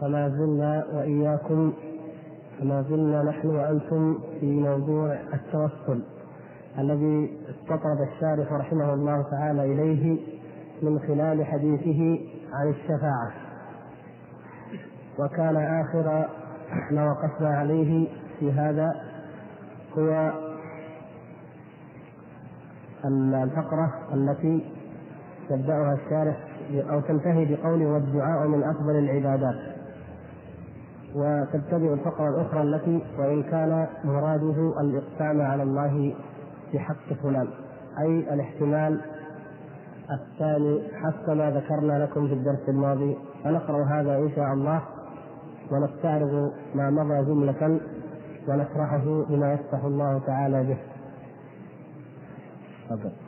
فما زلنا وإياكم فما زلنا نحن وأنتم في موضوع التوسل الذي استطرد الشارح رحمه الله تعالى إليه من خلال حديثه عن الشفاعة. وكان آخر ما وقفنا عليه في هذا هو الفقرة التي يبدأها الشارح أو تنتهي بقوله والدعاء من أفضل العبادات. وتبتدئ الفقرة الأخرى التي وإن كان مراده الإقسام على الله في حق فلان أي الاحتمال الثاني حسب ما ذكرنا لكم في الدرس الماضي فنقرأ هذا إن شاء الله ونستعرض ما مضى جملة ونشرحه بما يفتح الله تعالى به. تفضل.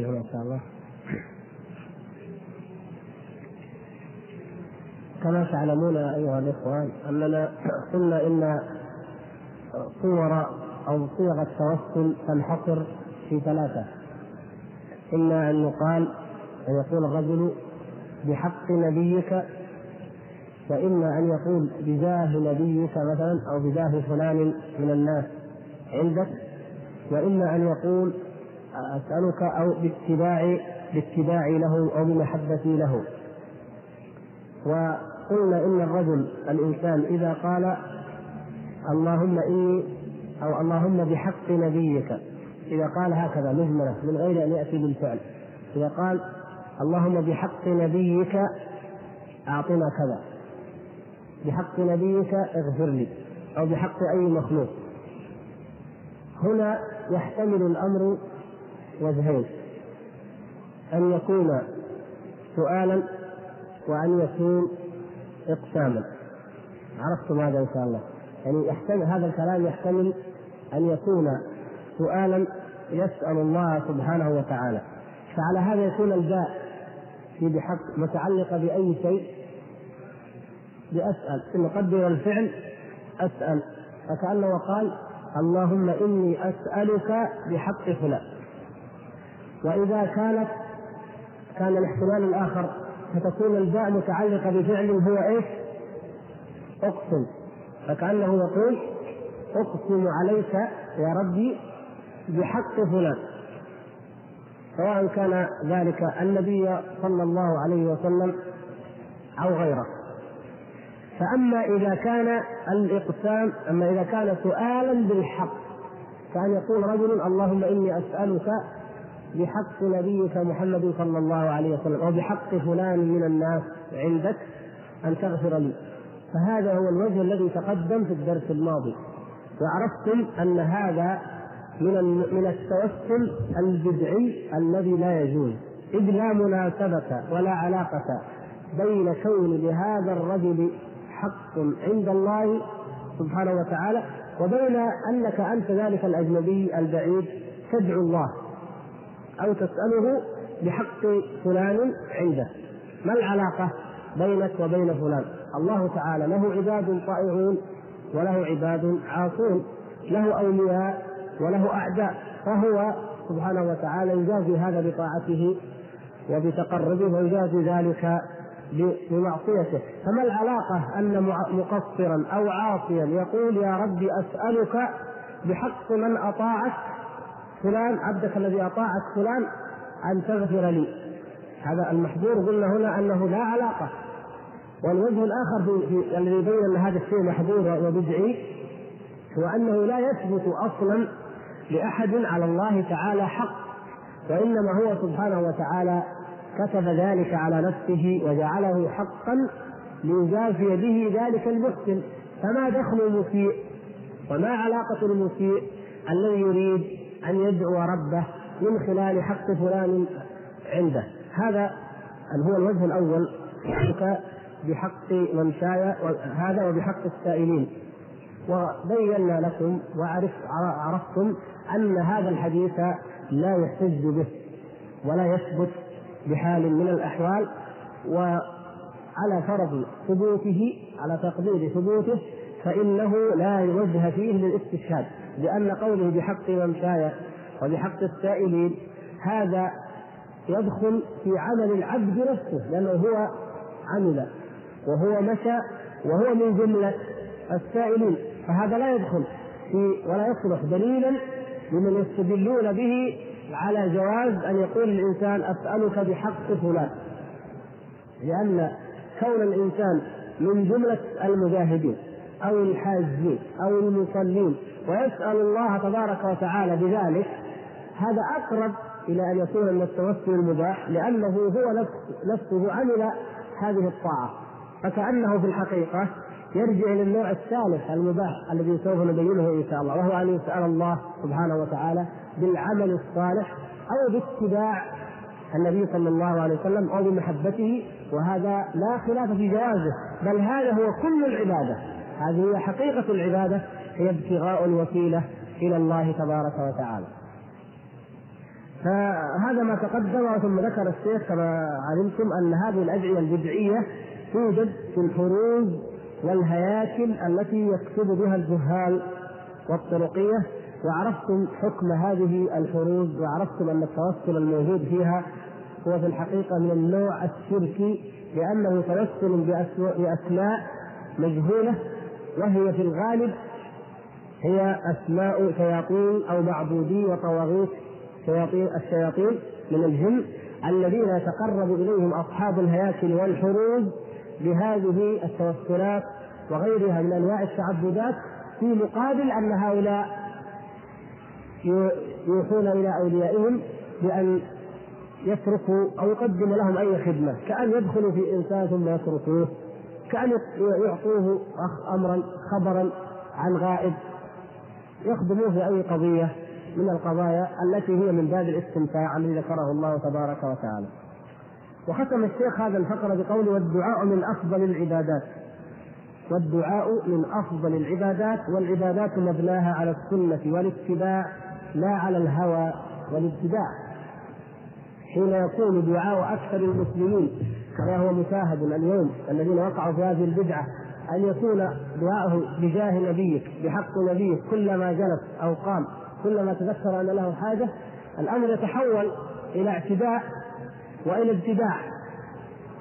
يكفي هنا إن شاء الله. كما تعلمون أيها الإخوان أننا قلنا إن صور أو صيغ التوسل تنحصر في ثلاثة. إما أن يقال أن يقول الرجل بحق نبيك فإما أن يقول بجاه نبيك مثلا أو بجاه فلان من الناس عندك وإما أن يقول أسألك أو باتباع باتباعي له أو بمحبتي له. وقلنا إن الرجل الإنسان إذا قال اللهم إني أو اللهم بحق نبيك إذا قال هكذا مجملة من غير أن يأتي بالفعل. إذا قال اللهم بحق نبيك أعطنا كذا. بحق نبيك اغفر لي أو بحق أي مخلوق. هنا يحتمل الأمر وجهين. أن يكون سؤالا وأن يكون إقساما. عرفتم هذا إن شاء الله؟ يعني يحتمل هذا الكلام يحتمل أن يكون سؤالا يسأل الله سبحانه وتعالى. فعلى هذا يكون الباء في بحق متعلقة بأي شيء؟ بأسأل. نقدر الفعل أسأل. فكأنه قال اللهم إني أسألك بحق فلان. وإذا كانت كان الاحتمال الآخر فتكون الباء متعلقة بفعل هو إيش؟ أقسم. فكأنه يقول أقسم عليك يا ربي بحق فلان. سواء كان ذلك النبي صلى الله عليه وسلم أو غيره. فأما إذا كان الإقسام أما إذا كان سؤالا بالحق كأن يقول رجل اللهم إني أسألك بحق نبيك محمد صلى الله عليه وسلم أو بحق فلان من الناس عندك أن تغفر لي. فهذا هو الوجه الذي تقدم في الدرس الماضي. وعرفتم أن هذا من من التوسل البدعي الذي لا يجوز. إذ لا مناسبة ولا علاقة بين كون لهذا الرجل حق عند الله سبحانه وتعالى وبين أنك أنت ذلك الأجنبي البعيد تدعو الله. أو تسأله بحق فلان عنده. ما العلاقة بينك وبين فلان؟ الله تعالى له عباد طائعون وله عباد عاصون. له أولياء وله أعداء. فهو سبحانه وتعالى يجازي هذا بطاعته وبتقربه ويجازي ذلك بمعصيته. فما العلاقة أن مقصرا أو عاصيا يقول يا ربي أسألك بحق من أطاعك فلان عبدك الذي أطاعك فلان أن تغفر لي. هذا المحظور قلنا هنا أنه لا علاقة. والوجه الآخر في, في الذي يبين أن هذا الشيء محظور وبدعي هو أنه لا يثبت أصلا لأحد على الله تعالى حق وإنما هو سبحانه وتعالى كتب ذلك على نفسه وجعله حقا ليجازي به ذلك المحسن. فما دخل المسيء وما علاقة المسيء الذي يريد أن يدعو ربه من خلال حق فلان عنده. هذا هو الوجه الأول بحق من شاء هذا وبحق السائلين. وبينا لكم وعرف عرفتم أن هذا الحديث لا يحتج به ولا يثبت بحال من الأحوال وعلى فرض ثبوته على تقدير ثبوته فإنه لا وجه فيه للاستشهاد لأن قوله بحق من شاء وبحق السائلين هذا يدخل في عمل العبد نفسه لأنه هو عمل وهو مشى وهو من جملة السائلين فهذا لا يدخل في ولا يصلح دليلا لمن يستدلون به على جواز أن يقول الإنسان أسألك بحق فلان لأن كون الإنسان من جملة المجاهدين أو الحاجين أو المصلين ويسأل الله تبارك وتعالى بذلك هذا أقرب إلى أن يكون من التوسل المباح لأنه هو نفسه عمل هذه الطاعة. فكأنه في الحقيقة يرجع إلى النوع الثالث المباح الذي سوف نبينه إن شاء الله وهو أن يسأل الله سبحانه وتعالى بالعمل الصالح أو باتباع النبي صلى الله عليه وسلم أو بمحبته وهذا لا خلاف في جوازه بل هذا هو كل العبادة. هذه هي حقيقة العبادة هي ابتغاء الوسيلة إلى الله تبارك وتعالى. فهذا ما تقدم ثم ذكر الشيخ كما علمتم أن هذه الأدعية البدعية توجد في الحروز والهياكل التي يكتب بها الجهال والطرقية وعرفتم حكم هذه الحروز وعرفتم أن التوسل الموجود فيها هو في الحقيقة من النوع الشركي لأنه توسل بأسماء مجهولة وهي في الغالب هي أسماء شياطين أو معبودي وطواغيت شياطين الشياطين من الجن الذين يتقرب إليهم أصحاب الهياكل والحروب بهذه التوسلات وغيرها من أنواع التعبدات في مقابل أن هؤلاء يوحون إلى أوليائهم بأن يتركوا أو يقدموا لهم أي خدمة كأن يدخلوا في إنسان ثم يتركوه. كأن يعطوه أمرا خبرا عن غائب يخدموه في أي قضية من القضايا التي هي من باب الاستمتاع الذي ذكره الله تبارك وتعالى. وختم الشيخ هذا الفقرة بقوله والدعاء من أفضل العبادات. والدعاء من أفضل العبادات والعبادات مبناها على السنة والاتباع لا على الهوى والابتداع. حين يكون دعاء أكثر المسلمين كما هو مشاهد اليوم الذين وقعوا في هذه البدعة أن يكون دعاءه بجاه نبيك بحق نبيك كلما جلس أو قام كلما تذكر أن له حاجة الأمر يتحول إلى اعتداء وإلى ابتداع.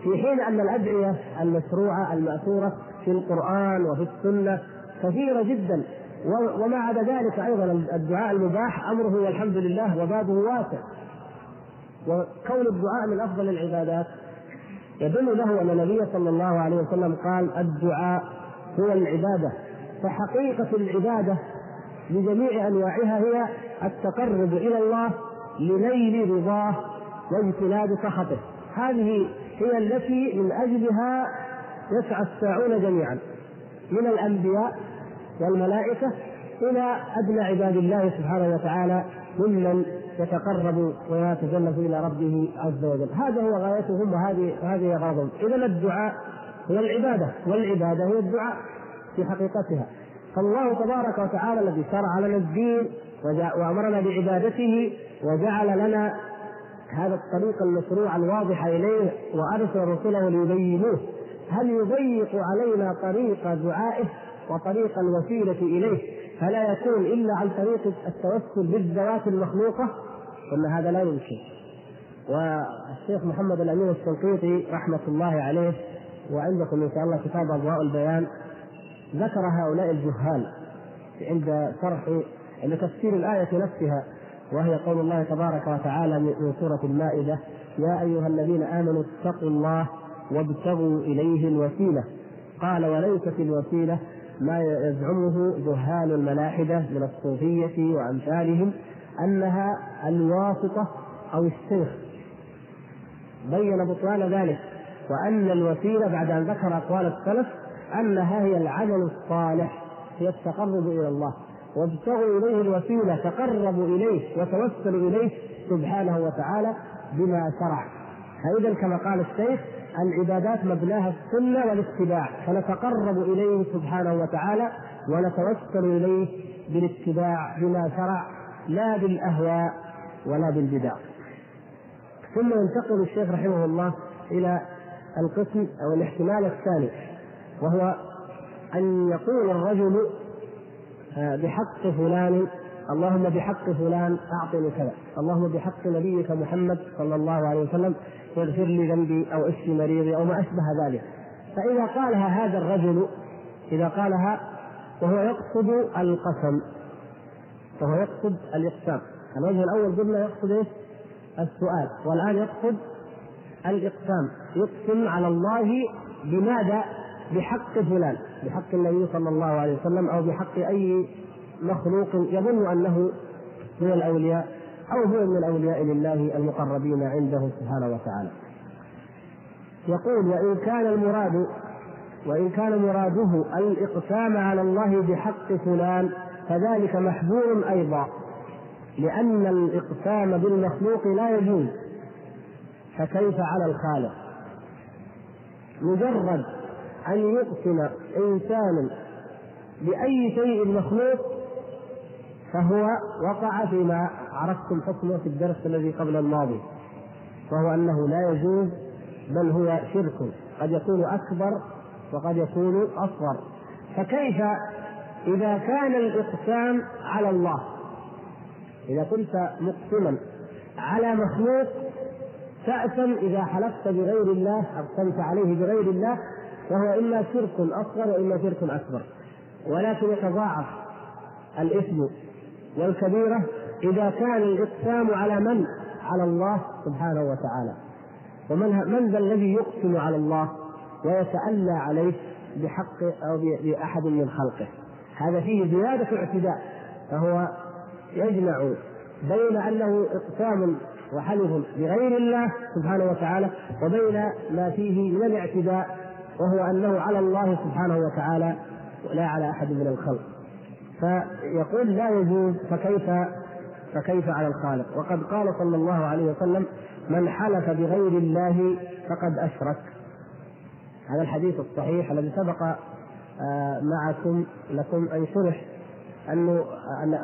في حين أن الأدعية المشروعة المأثورة في القرآن وفي السنة كثيرة جدا وما عدا ذلك أيضا الدعاء المباح أمره والحمد لله وبابه واسع. وكون الدعاء من أفضل العبادات يدل له أن النبي صلى الله عليه وسلم قال الدعاء هو العبادة فحقيقة العبادة بجميع أنواعها هي التقرب إلى الله لنيل رضاه واجتناب سخطه. هذه هي التي من أجلها يسعى الساعون جميعا من الأنبياء والملائكة إلى أدنى عباد الله سبحانه وتعالى ممن يتقرب ويتجلف إلى ربه عز وجل، هذا هو غايتهم وهذه هذه غرضهم، اذا الدعاء هو العبادة والعبادة هي الدعاء في حقيقتها، فالله تبارك وتعالى الذي شرع لنا الدين وأمرنا بعبادته وجعل لنا هذا الطريق المشروع الواضح إليه وأرسل رسله ليبينوه. هل يضيق علينا طريق دعائه وطريق الوسيلة إليه؟ فلا يكون إلا عن طريق التوسل بالذوات المخلوقة وان هذا لا يمكن. والشيخ محمد الأمين الشنقيطي رحمة الله عليه وعندكم إن شاء الله كتاب أضواء البيان ذكر هؤلاء الجهال عند شرح لتفسير الآية نفسها وهي قول الله تبارك وتعالى من سورة المائدة يا أيها الذين آمنوا اتقوا الله وابتغوا إليه الوسيلة. قال وليست الوسيلة ما يزعمه جهال الملاحدة من الصوفية وأمثالهم أنها الواسطة أو الشيخ بين بطلان ذلك وأن الوسيلة بعد أن ذكر أقوال السلف أنها هي العمل الصالح هي التقرب إلى الله. وابتغوا إليه الوسيلة تقربوا إليه وتوسلوا إليه سبحانه وتعالى بما شرع. فإذا كما قال الشيخ العبادات مبناها السنة والاتباع فنتقرب إليه سبحانه وتعالى ونتوسل إليه بالاتباع بما شرع. لا بالأهواء ولا بالبدع. ثم ينتقل الشيخ رحمه الله إلى القسم أو الاحتمال الثاني وهو أن يقول الرجل آه، بحق فلان اللهم بحق فلان أعطني كذا اللهم بحق نبيك محمد صلى الله عليه وسلم اغفر لي ذنبي أو اشفي مريضي أو ما أشبه ذلك. فإذا قالها هذا الرجل إذا قالها وهو يقصد القسم. وهو يقصد الإقسام. الوجه الأول قلنا يقصد إيش؟ السؤال. والآن يقصد الإقسام. يقسم على الله بماذا؟ بحق فلان. بحق النبي صلى الله عليه وسلم أو بحق أي مخلوق يظن أنه من الأولياء أو هو من الأولياء لله المقربين عنده سبحانه وتعالى. يقول وإن كان المراد وإن كان مراده الإقسام على الله بحق فلان فذلك محظور أيضا لأن الإقسام بالمخلوق لا يجوز. فكيف على الخالق؟ مجرد أن يقسم إنسان بأي شيء مخلوق فهو وقع فيما عرفتم حكمه في الدرس الذي قبل الماضي وهو أنه لا يجوز بل هو شرك. قد يكون أكبر وقد يكون أصغر. فكيف إذا كان الإقسام على الله إذا كنت مقسما على مخلوق تأثم إذا حلفت بغير الله أقسمت عليه بغير الله وهو إما شرك أصغر وإما شرك أكبر. ولكن يتضاعف الإثم والكبيرة إذا كان الإقسام على من؟ على الله سبحانه وتعالى. ومن من ذا الذي يقسم على الله ويتألى عليه بحق أو بأحد من خلقه؟ هذا فيه زيادة اعتداء فهو يجمع بين أنه إقسام وحلف بغير الله سبحانه وتعالى وبين ما فيه من الاعتداء وهو أنه على الله سبحانه وتعالى ولا على أحد من الخلق. فيقول لا يجوز فكيف فكيف على الخالق؟ وقد قال صلى الله عليه وسلم من حلف بغير الله فقد أشرك. هذا الحديث الصحيح الذي سبق معكم لكم أن شرح. أنه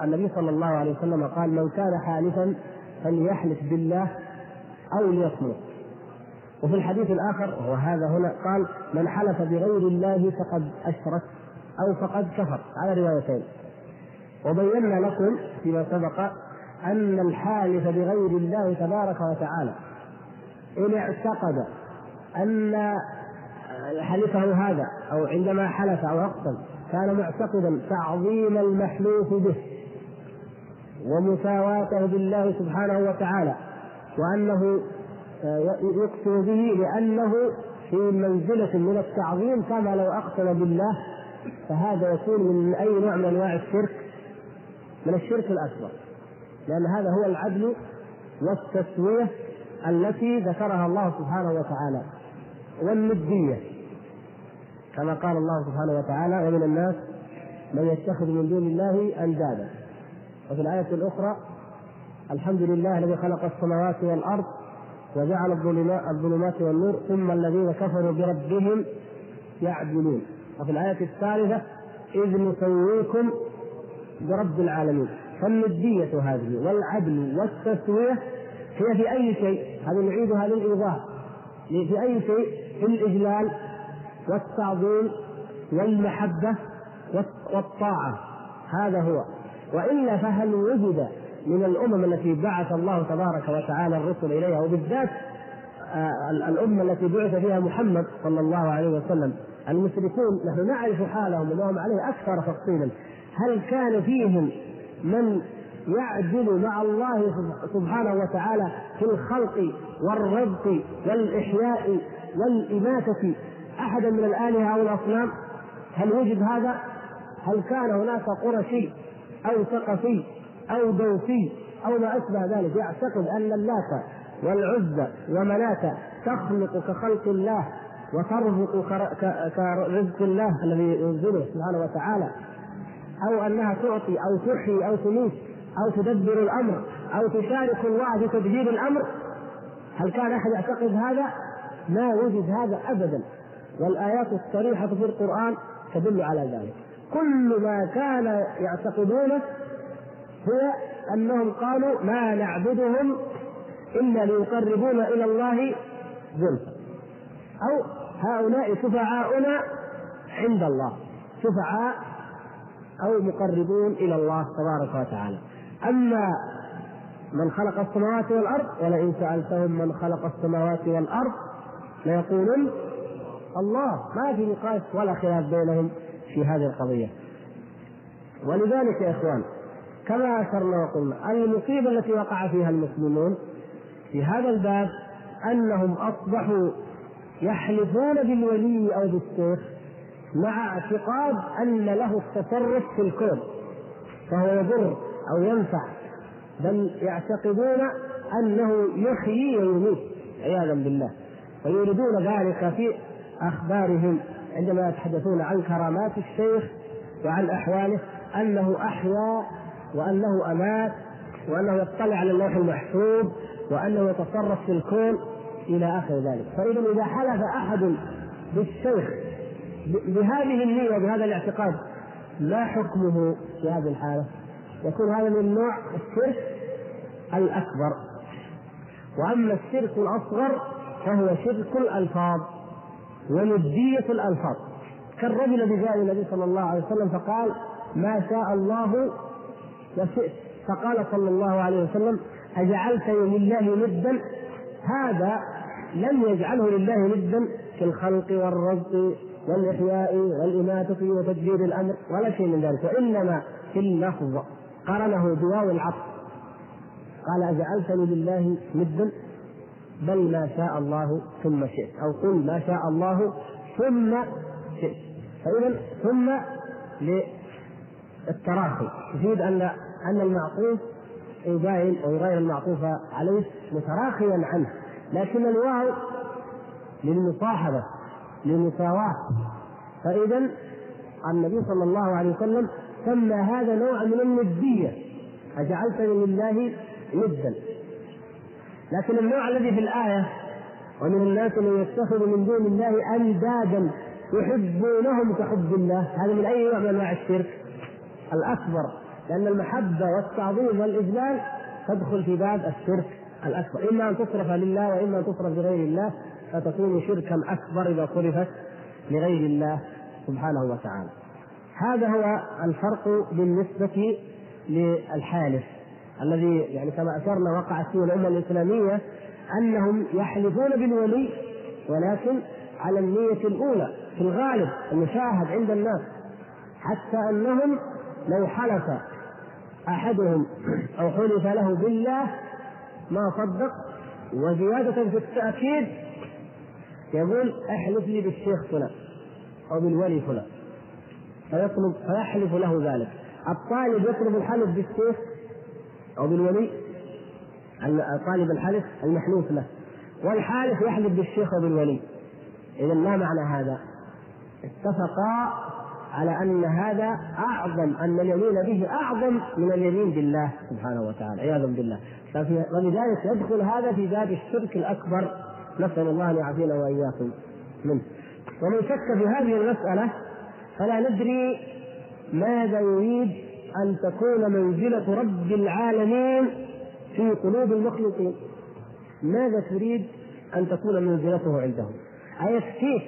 النبي صلى الله عليه وسلم قال من كان حالفا فليحلف بالله أو ليصمت. وفي الحديث الآخر وهو هذا هنا قال من حلف بغير الله فقد أشرك أو فقد كفر. على روايتين. وبينا لكم فيما سبق أن الحالف بغير الله تبارك وتعالى إن اعتقد أن حلفه هذا أو عندما حلف أو أقسم كان معتقدا تعظيم المحلوف به ومساواته بالله سبحانه وتعالى وأنه يقسم به لأنه في منزلة من التعظيم كما لو أقسم بالله فهذا يكون من أي نوع من أنواع الشرك؟ من الشرك الأكبر. لأن هذا هو العدل والتسوية التي ذكرها الله سبحانه وتعالى والندية. كما قال الله سبحانه وتعالى ومن الناس من يتخذ من دون الله أندادا. وفي الآية الأخرى الحمد لله الذي خلق السماوات والأرض وجعل الظلمات والنور ثم الذين كفروا بربهم يعدلون. وفي الآية الثالثة إذ نسويكم برب العالمين. فالندية هذه والعدل والتسوية هي في أي شيء؟ هذه نعيدها للإيضاح في أي شيء؟ في الإجلال. والتعظيم والمحبة والطاعة هذا هو. وإلا فهل وجد من الأمم التي بعث الله تبارك وتعالى الرسل إليها وبالذات آه، الأمة التي بعث فيها محمد صلى الله عليه وسلم المشركون نحن نعرف حالهم وهم عليه أكثر تفصيلا. هل كان فيهم من يعدل مع الله سبحانه وتعالى في الخلق والرزق والإحياء والإماتة أحدا من الآلهة أو الأصنام؟ هل وجد هذا؟ هل كان هناك قرشي أو ثقفي أو دوسي أو ما أشبه ذلك؟ يعتقد أن اللات والعزى ومناة تخلق كخلق الله وترزق كرزق الله الذي ينزله سبحانه وتعالى. أو أنها تعطي أو تحيي أو تميت أو تدبر الأمر أو تشارك الله في تدبير الأمر؟ هل كان أحد يعتقد هذا؟ ما وجد هذا ابدا. والآيات الصريحة في القرآن تدل على ذلك. كل ما كان يعتقدونه هو أنهم قالوا ما نعبدهم إلا ليقربونا إلى الله زلفى. أو هؤلاء شفعاؤنا عند الله. شفعاء أو مقربون إلى الله تبارك وتعالى. أما من خلق السماوات والأرض ولئن سألتهم من خلق السماوات والأرض ليقولن الله ما في نقاش ولا خلاف بينهم في هذه القضية. ولذلك يا إخوان كما أشرنا وقلنا المصيبة التي وقع فيها المسلمون في هذا الباب أنهم أصبحوا يحلفون بالولي أو بالشيخ مع اعتقاد أن له التصرف في الكون فهو يضر أو ينفع بل يعتقدون أنه يحيي ويميت عياذا بالله. ويريدون ذلك في أخبارهم عندما يتحدثون عن كرامات الشيخ وعن أحواله أنه أحيا وأنه أمات وأنه يطلع على اللوح المحفوظ وأنه يتصرف في الكون إلى آخر ذلك. فإذا إذا حلف أحد بالشيخ بهذه النية وبهذا الاعتقاد ما حكمه في هذه الحالة؟ يكون هذا من نوع الشرك الأكبر. وأما الشرك الأصغر فهو شرك الألفاظ. وندية الألفاظ. كالرجل الذي جاء النبي صلى الله عليه وسلم فقال ما شاء الله وشئت فقال صلى الله عليه وسلم أجعلت لله ندا هذا لم يجعله لله ندا في الخلق والرزق والإحياء والإماتة وتدبير الأمر ولا شيء من ذلك. وإنما في اللفظ قرنه بواو العطف. قال أجعلتني لله ندا بل ما شاء الله ثم شئت. أو قل ما شاء الله ثم شئت. فإذا ثم للتراخي. يفيد أن أن المعطوف يباين ويغير المعطوف عليه متراخيا عنه. لكن الواو للمصاحبة للمساواة. فإذا النبي صلى الله عليه وسلم سمى هذا نوع من الندية. أجعلتني لله ندا. لكن النوع الذي في الآية ومن الناس من يتخذ من دون الله أندادا يحبونهم كحب الله هذا من أي نوع من أنواع الشرك؟ الأكبر لأن المحبة والتعظيم والإجلال تدخل في باب الشرك الأكبر. إما أن تصرف لله وإما أن تصرف لغير الله فتكون شركا أكبر إذا صرفت لغير الله سبحانه وتعالى. هذا هو الفرق بالنسبة للحالف. الذي يعني كما أشرنا وقعت فيه الأمة الإسلامية أنهم يحلفون بالولي ولكن على النية الأولى في الغالب المشاهد عند الناس حتى أنهم لو حلف أحدهم أو حلف له بالله ما صدق وزيادة في التأكيد يقول احلف لي بالشيخ فلان أو بالولي فلان فيطلب فيحلف له ذلك. الطالب يطلب الحلف بالشيخ أو بالولي طالب الحلف المحلوف له. والحالف يحلف بالشيخ أو بالولي إذا ما معنى هذا؟ اتفقا على أن هذا أعظم أن اليمين به أعظم من اليمين بالله سبحانه وتعالى عياذا بالله. ولذلك يدخل هذا في باب الشرك الأكبر. نسأل الله أن يعافينا وإياكم منه. ومن شك في هذه المسألة فلا ندري ماذا يريد أن تكون منزلة رب العالمين في قلوب المخلوقين. ماذا تريد أن تكون منزلته عندهم؟ أيكفيك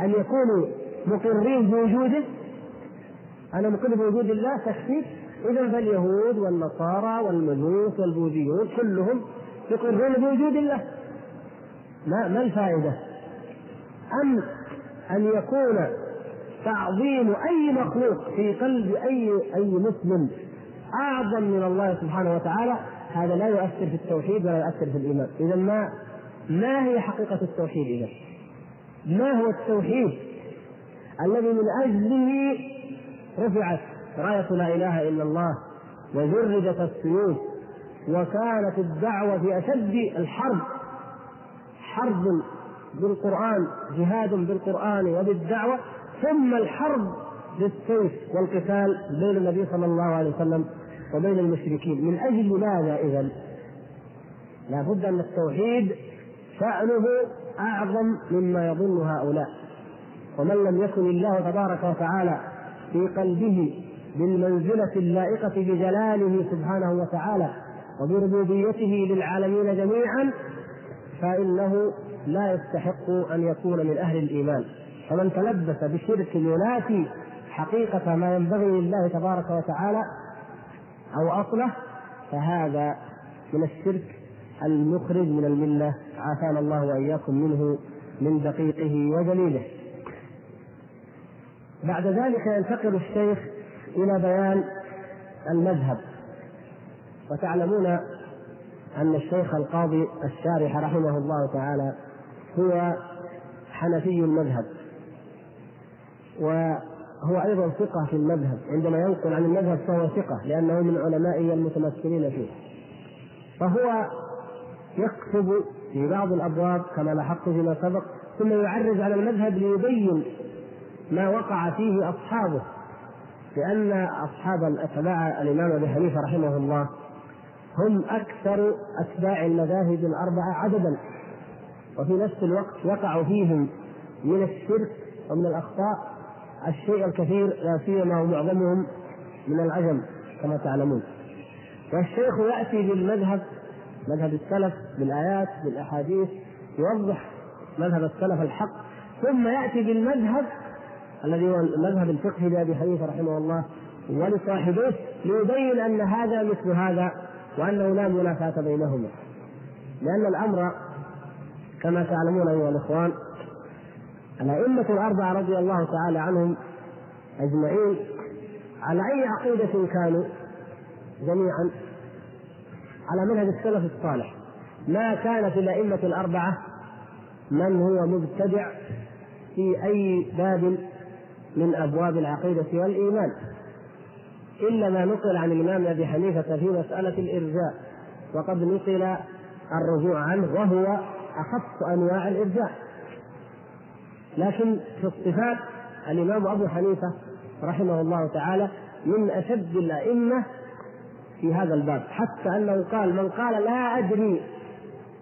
أن يكونوا مقرين بوجوده أنا مقر بوجود الله تكفيك؟ إذا فاليهود والنصارى والمجوس والبوذيون كلهم يقرون بوجود الله. ما ما الفائدة؟ أم أن يكون تعظيم أي مخلوق في قلب أي أي مسلم أعظم من الله سبحانه وتعالى هذا لا يؤثر في التوحيد ولا يؤثر في الإيمان إذا ما ما هي حقيقة التوحيد إذا؟ ما هو التوحيد الذي من أجله رفعت راية لا إله إلا الله وجردت السيوف وكانت الدعوة في أشد الحرب حرب بالقرآن جهاد بالقرآن وبالدعوة ثم الحرب بالسيف والقتال بين النبي صلى الله عليه وسلم وبين المشركين. من أجل ماذا إذا؟ لا بد أن التوحيد شأنه أعظم مما يظن هؤلاء. ومن لم يكن الله تبارك وتعالى في قلبه بالمنزلة اللائقة بجلاله سبحانه وتعالى وبربوبيته للعالمين جميعا فإنه لا يستحق أن يكون من أهل الإيمان. فمن تلبس بشرك ينافي حقيقة ما ينبغي لله تبارك وتعالى أو أصله فهذا من الشرك المخرج من الملة. عافانا الله وإياكم منه من دقيقه وجليله. بعد ذلك ينتقل الشيخ إلى بيان المذهب. وتعلمون أن الشيخ القاضي الشارح رحمه الله تعالى هو حنفي المذهب. وهو أيضا ثقة في المذهب عندما ينقل عن المذهب فهو ثقة لأنه من علمائه المتمثلين فيه. فهو يكتب في بعض الأبواب كما لاحظت فيما سبق ثم يعرج على المذهب ليبين ما وقع فيه أصحابه لأن أصحاب أتباع الإمام أبي حنيفة رحمه الله هم أكثر أتباع المذاهب الأربعة عددا. وفي نفس الوقت وقعوا فيهم من الشرك ومن الأخطاء الشيء الكثير لا سيما ومعظمهم من العجم كما تعلمون. والشيخ يأتي بالمذهب مذهب السلف بالآيات بالأحاديث يوضح مذهب السلف الحق ثم يأتي بالمذهب الذي هو المذهب الفقهي لأبي حنيفة رحمه الله ولصاحبيه ليبين أن هذا مثل هذا وأنه لا منافاة بينهما. لأن الأمر كما تعلمون أيها الإخوان الأئمة الأربعة رضي الله تعالى عنهم أجمعين على أي عقيدة كانوا جميعا؟ على منهج السلف الصالح. ما كان في الأئمة الأربعة من هو مبتدع في أي باب من أبواب العقيدة والإيمان؟ إلا ما نقل عن الإمام أبي حنيفة في مسألة الإرجاء وقد نقل الرجوع عنه وهو أخف أنواع الإرجاء. لكن في الصفات الإمام أبو حنيفة رحمه الله تعالى من أشد الأئمة في هذا الباب حتى أنه قال من قال لا أدري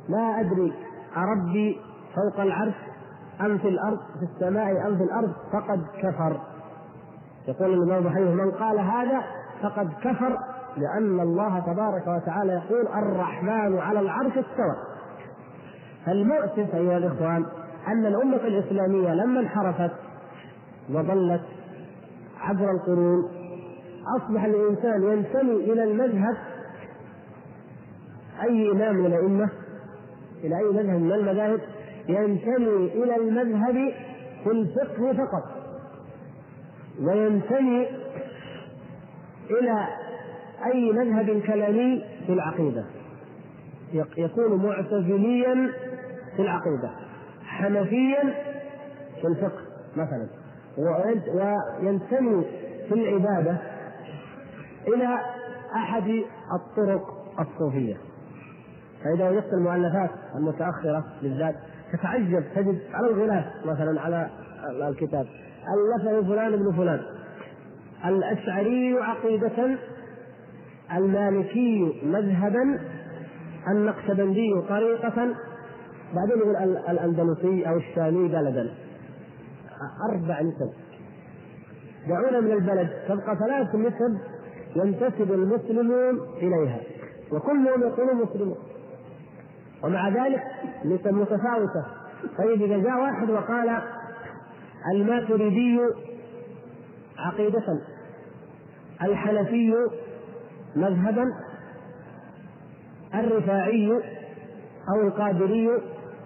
لا أدري أربي فوق العرش أم في الأرض في السماء أم في الأرض فقد كفر. يقول الإمام أبو حنيفة من قال هذا فقد كفر لأن الله تبارك وتعالى يقول الرحمن على العرش استوى. فالمؤسف أيها الإخوان أن الأمة الإسلامية لما انحرفت وضلت عبر القرون أصبح الإنسان ينتمي إلى المذهب أي إمام من الأئمة إلى أي مذهب من المذاهب؟ ينتمي إلى المذهب في الفقه فقط وينتمي إلى أي مذهب كلامي في العقيدة يكون معتزليا في العقيدة. حنفيا في الفقه مثلا. وينتمي في العبادة إلى أحد الطرق الصوفية. فإذا وجدت المؤلفات المتأخرة بالذات تتعجب تجد على الغلاف مثلا على الكتاب. ألفه فلان ابن فلان. الأشعري عقيدة المالكي مذهبا النقشبندي طريقة بعدين يقول الأندلسي أو الشامي بلدا أربع نسب. دعونا من البلد. تبقى ثلاث نسب ينتسب المسلمون إليها. وكلهم يقولون مسلمون. ومع ذلك نسب متفاوتة. طيب إذا جاء واحد وقال الماتريدي عقيدة. الحنفي مذهبا. الرفاعي أو القادري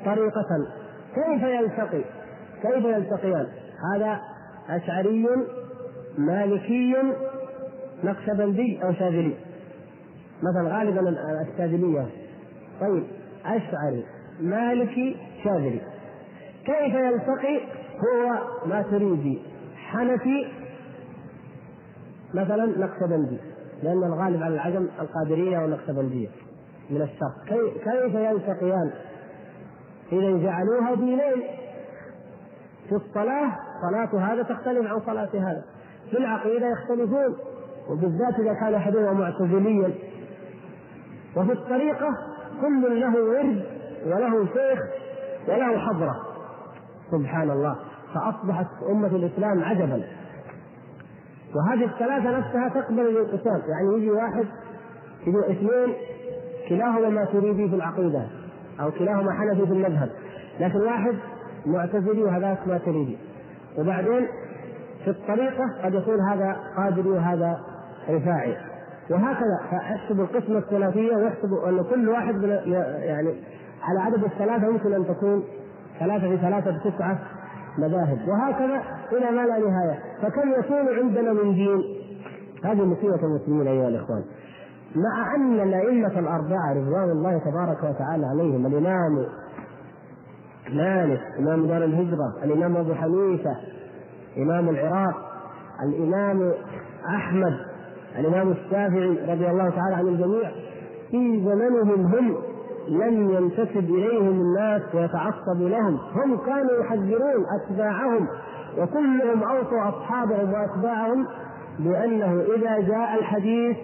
طريقة كيف يلتقي؟ كيف يلتقيان؟ هذا أشعري مالكي نقشبندي أو شاذلي. مثلا غالبا الشاذلية طيب أشعري مالكي شاذلي. كيف يلتقي؟ هو ماتريدي حنفي مثلا نقشبندي لأن الغالب على العجم القادرية والنقشبندية من الشرق كيف يلتقيان؟ إذا جعلوها دينين في الصلاة صلاة هذا تختلف عن صلاة هذا. في العقيدة يختلفون وبالذات إذا كان أحدهما معتزليا. وفي الطريقة كل له ورد وله شيخ وله حضرة. سبحان الله. فأصبحت أمة الإسلام عجبا. وهذه الثلاثة نفسها تقبل الانقسام. يعني يجي واحد يجي اثنين كلاهما ما تريدي في العقيدة. أو كلاهما حنفي في المذهب. لكن واحد معتزلي وهذاك تريدي وبعدين في الطريقة قد يكون هذا قادري وهذا رفاعي. وهكذا فاحسب القسمة الثلاثية ويحسب أن كل واحد من يعني على عدد الثلاثة يمكن أن تكون ثلاثة في ثلاثة بتسعة مذاهب. وهكذا إلى ما لا نهاية. فكم يكون عندنا من دين؟ هذه مصيبة المسلمين أيها الإخوان. مع أن الأئمة الأربعة رضوان الله تبارك وتعالى عليهم الإمام مالك إمام دار الهجرة الإمام أبو حنيفة إمام العراق الإمام أحمد الإمام الشافعي رضي الله تعالى عن الجميع في زمنهم هم لم ينتسب إليهم الناس ويتعصبوا لهم. هم كانوا يحذرون أتباعهم وكلهم أوصوا أصحابهم وأتباعهم بأنه إذا جاء الحديث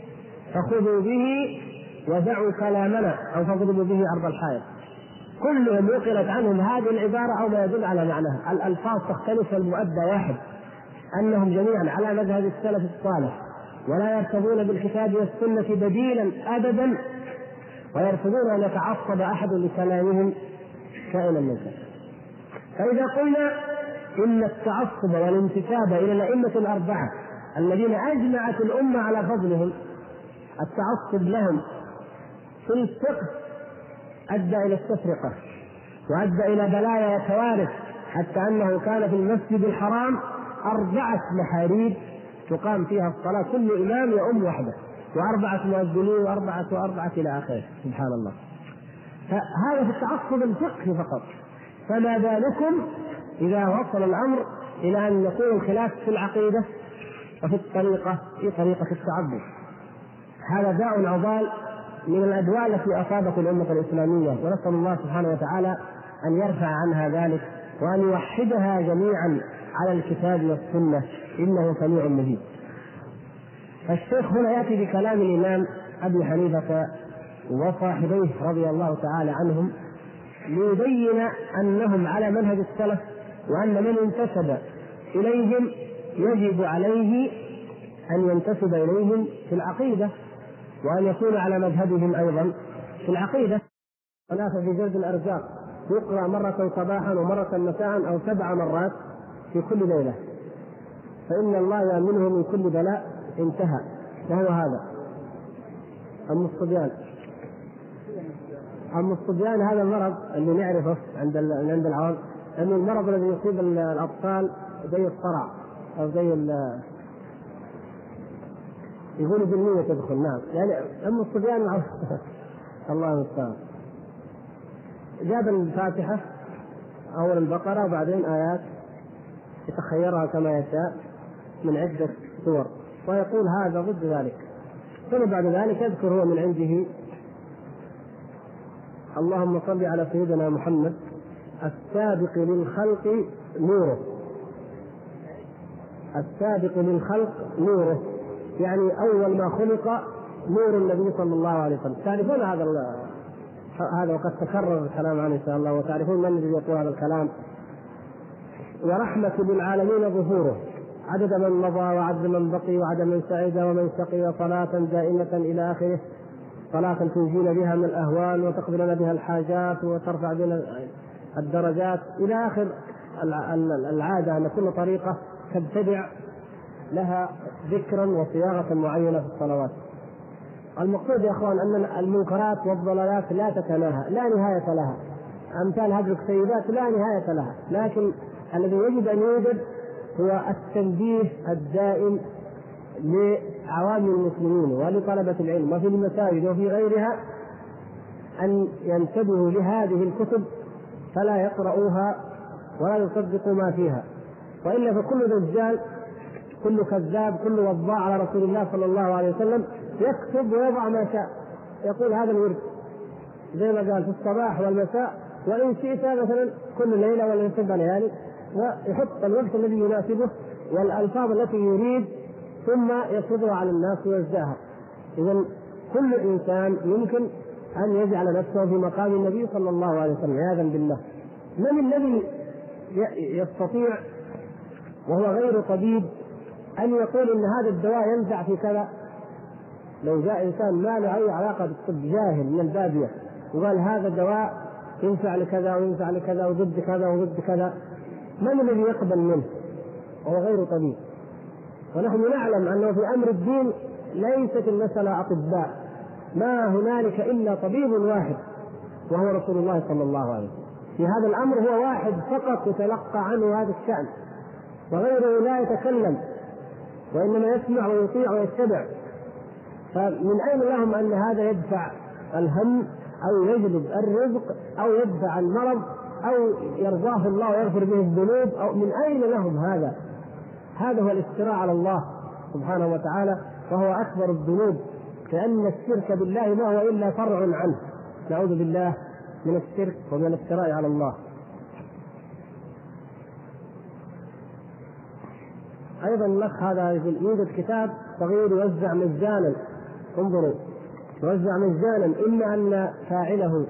فخذوا به ودعوا كلامنا أو فاضربوا به أرض الحائط. كلهم نقلت عنهم هذه العبارة أو ما يدل على معناها. الألفاظ تختلف والمؤدى واحد. أنهم جميعا على مذهب السلف الصالح. ولا يرتضون بالكتاب والسنة بديلا أبدا. ويرفضون أن يتعصب أحد لكلامهم كائنا من كان فإذا قلنا إن التعصب والانتساب إلى الأئمة الأربعة الذين أجمعت الأمة على فضلهم التعصب لهم في الفقه أدى إلى التفرقة وأدى إلى بلايا وكوارث حتى أنه كان في المسجد الحرام أربعة محاريب تقام فيها الصلاة كل إمام يؤم وحده وأربعة مؤذنين وأربعة وأربعة إلى آخره سبحان الله. فهذا في التعصب الفقهي فقط. فما بالكم إذا وصل الأمر إلى أن يكون الخلاف في العقيدة وفي الطريقة في طريقة التعبد. هذا داء عضال من الأدواء التي أصابت الأمة الإسلامية ونسأل الله سبحانه وتعالى أن يرفع عنها ذلك وأن يوحدها جميعا على الكتاب والسنة. إنه سميع مجيب. الشيخ هنا يأتي بكلام الإمام أبي حنيفة وصاحبيه رضي الله تعالى عنهم ليبين أنهم على منهج السلف وأن من انتسب إليهم يجب عليه أن ينتسب إليهم في العقيدة. وأن يكون على مذهبهم أيضا. في العقيدة هناك في جلد الأرزاق يقرأ مرة صباحا ومرة مساء أو سبع مرات في كل ليلة. فإن الله يأمنه من كل بلاء انتهى. وهو هذا. أم الصبيان. أم الصبيان هذا المرض اللي نعرفه عند عند العوام أنه المرض الذي يصيب الأطفال زي الصرع أو زي يقولوا بالنية تدخل نعم. يعني أم الصبيان الله المستعان. جاب الفاتحة أول البقرة وبعدين آيات. يتخيرها كما يشاء من عدة سور. ويقول هذا ضد ذلك. ثم بعد ذلك يذكر هو من عنده. اللهم صل على سيدنا محمد السابق للخلق نوره. السابق للخلق نوره. يعني أول ما خلق نور النبي صلى الله عليه وسلم. تعرفون هذا هذا وقد تكرر الكلام عنه إن شاء الله وتعرفون من الذي يقول هذا الكلام. ورحمة للعالمين ظهوره. عدد من مضى وعدد من بقي وعدد من سعد ومن شقي صلاة دائمة إلى آخره. صلاة تنجينا بها من الأهوال وتقضي لنا بها الحاجات وترفع بنا الدرجات. إلى آخر العادة أن كل طريقة تبتدع لها ذكرا وصياغة معينة في الصلوات. المقصود يا أخوان أن المنكرات والضلالات لا تتناهى لا نهاية لها. أمثال هذه السيدات لا نهاية لها لكن الذي يجب أن يوجد هو التنبيه الدائم لعوام المسلمين ولطلبة العلم وفي المساجد وفي غيرها أن ينتبهوا لهذه الكتب فلا يقرؤوها ولا يصدقوا ما فيها. وإلا فكل دجال كل كذاب كل وضاع على رسول الله صلى الله عليه وسلم يكتب ويضع ما شاء. يقول هذا الورد. زي ما قال في الصباح والمساء وإن شئت مثلا كل ليلة ولا سبع ليالي. ويحط الوقت الذي يناسبه والألفاظ التي يريد ثم يفرضها على الناس ويزداها إذا كل إنسان يمكن أن يجعل نفسه في مقام النبي صلى الله عليه وسلم عياذا بالله. من الذي يستطيع وهو غير طبيب أن يقول إن هذا الدواء ينفع في كذا. لو جاء إنسان ما له أي علاقة بالطب جاهل من البادية وقال هذا دواء ينفع لكذا وينفع لكذا وضد كذا وضد كذا. من الذي يقبل منه؟ وهو غير طبيب. ونحن نعلم أنه في أمر الدين ليست المسألة أطباء. ما هنالك إلا طبيب واحد وهو رسول الله صلى الله عليه وسلم. في هذا الأمر هو واحد فقط يتلقى عنه هذا الشأن وغيره لا يتكلم. وإنما يسمع ويطيع ويتبع. فمن أين لهم أن هذا يدفع الهم أو يجلب الرزق أو يدفع المرض أو يرضاه الله ويغفر به الذنوب؟ أو من أين لهم هذا؟ هذا هو الافتراء على الله سبحانه وتعالى وهو أكبر الذنوب كأن الشرك بالله ما هو إلا فرع عنه. نعوذ بالله من الشرك ومن الافتراء على الله. أيضا الاخ هذا يوجد كتاب صغير يوزع مجانا انظروا يوزع مجانا إما أن فاعله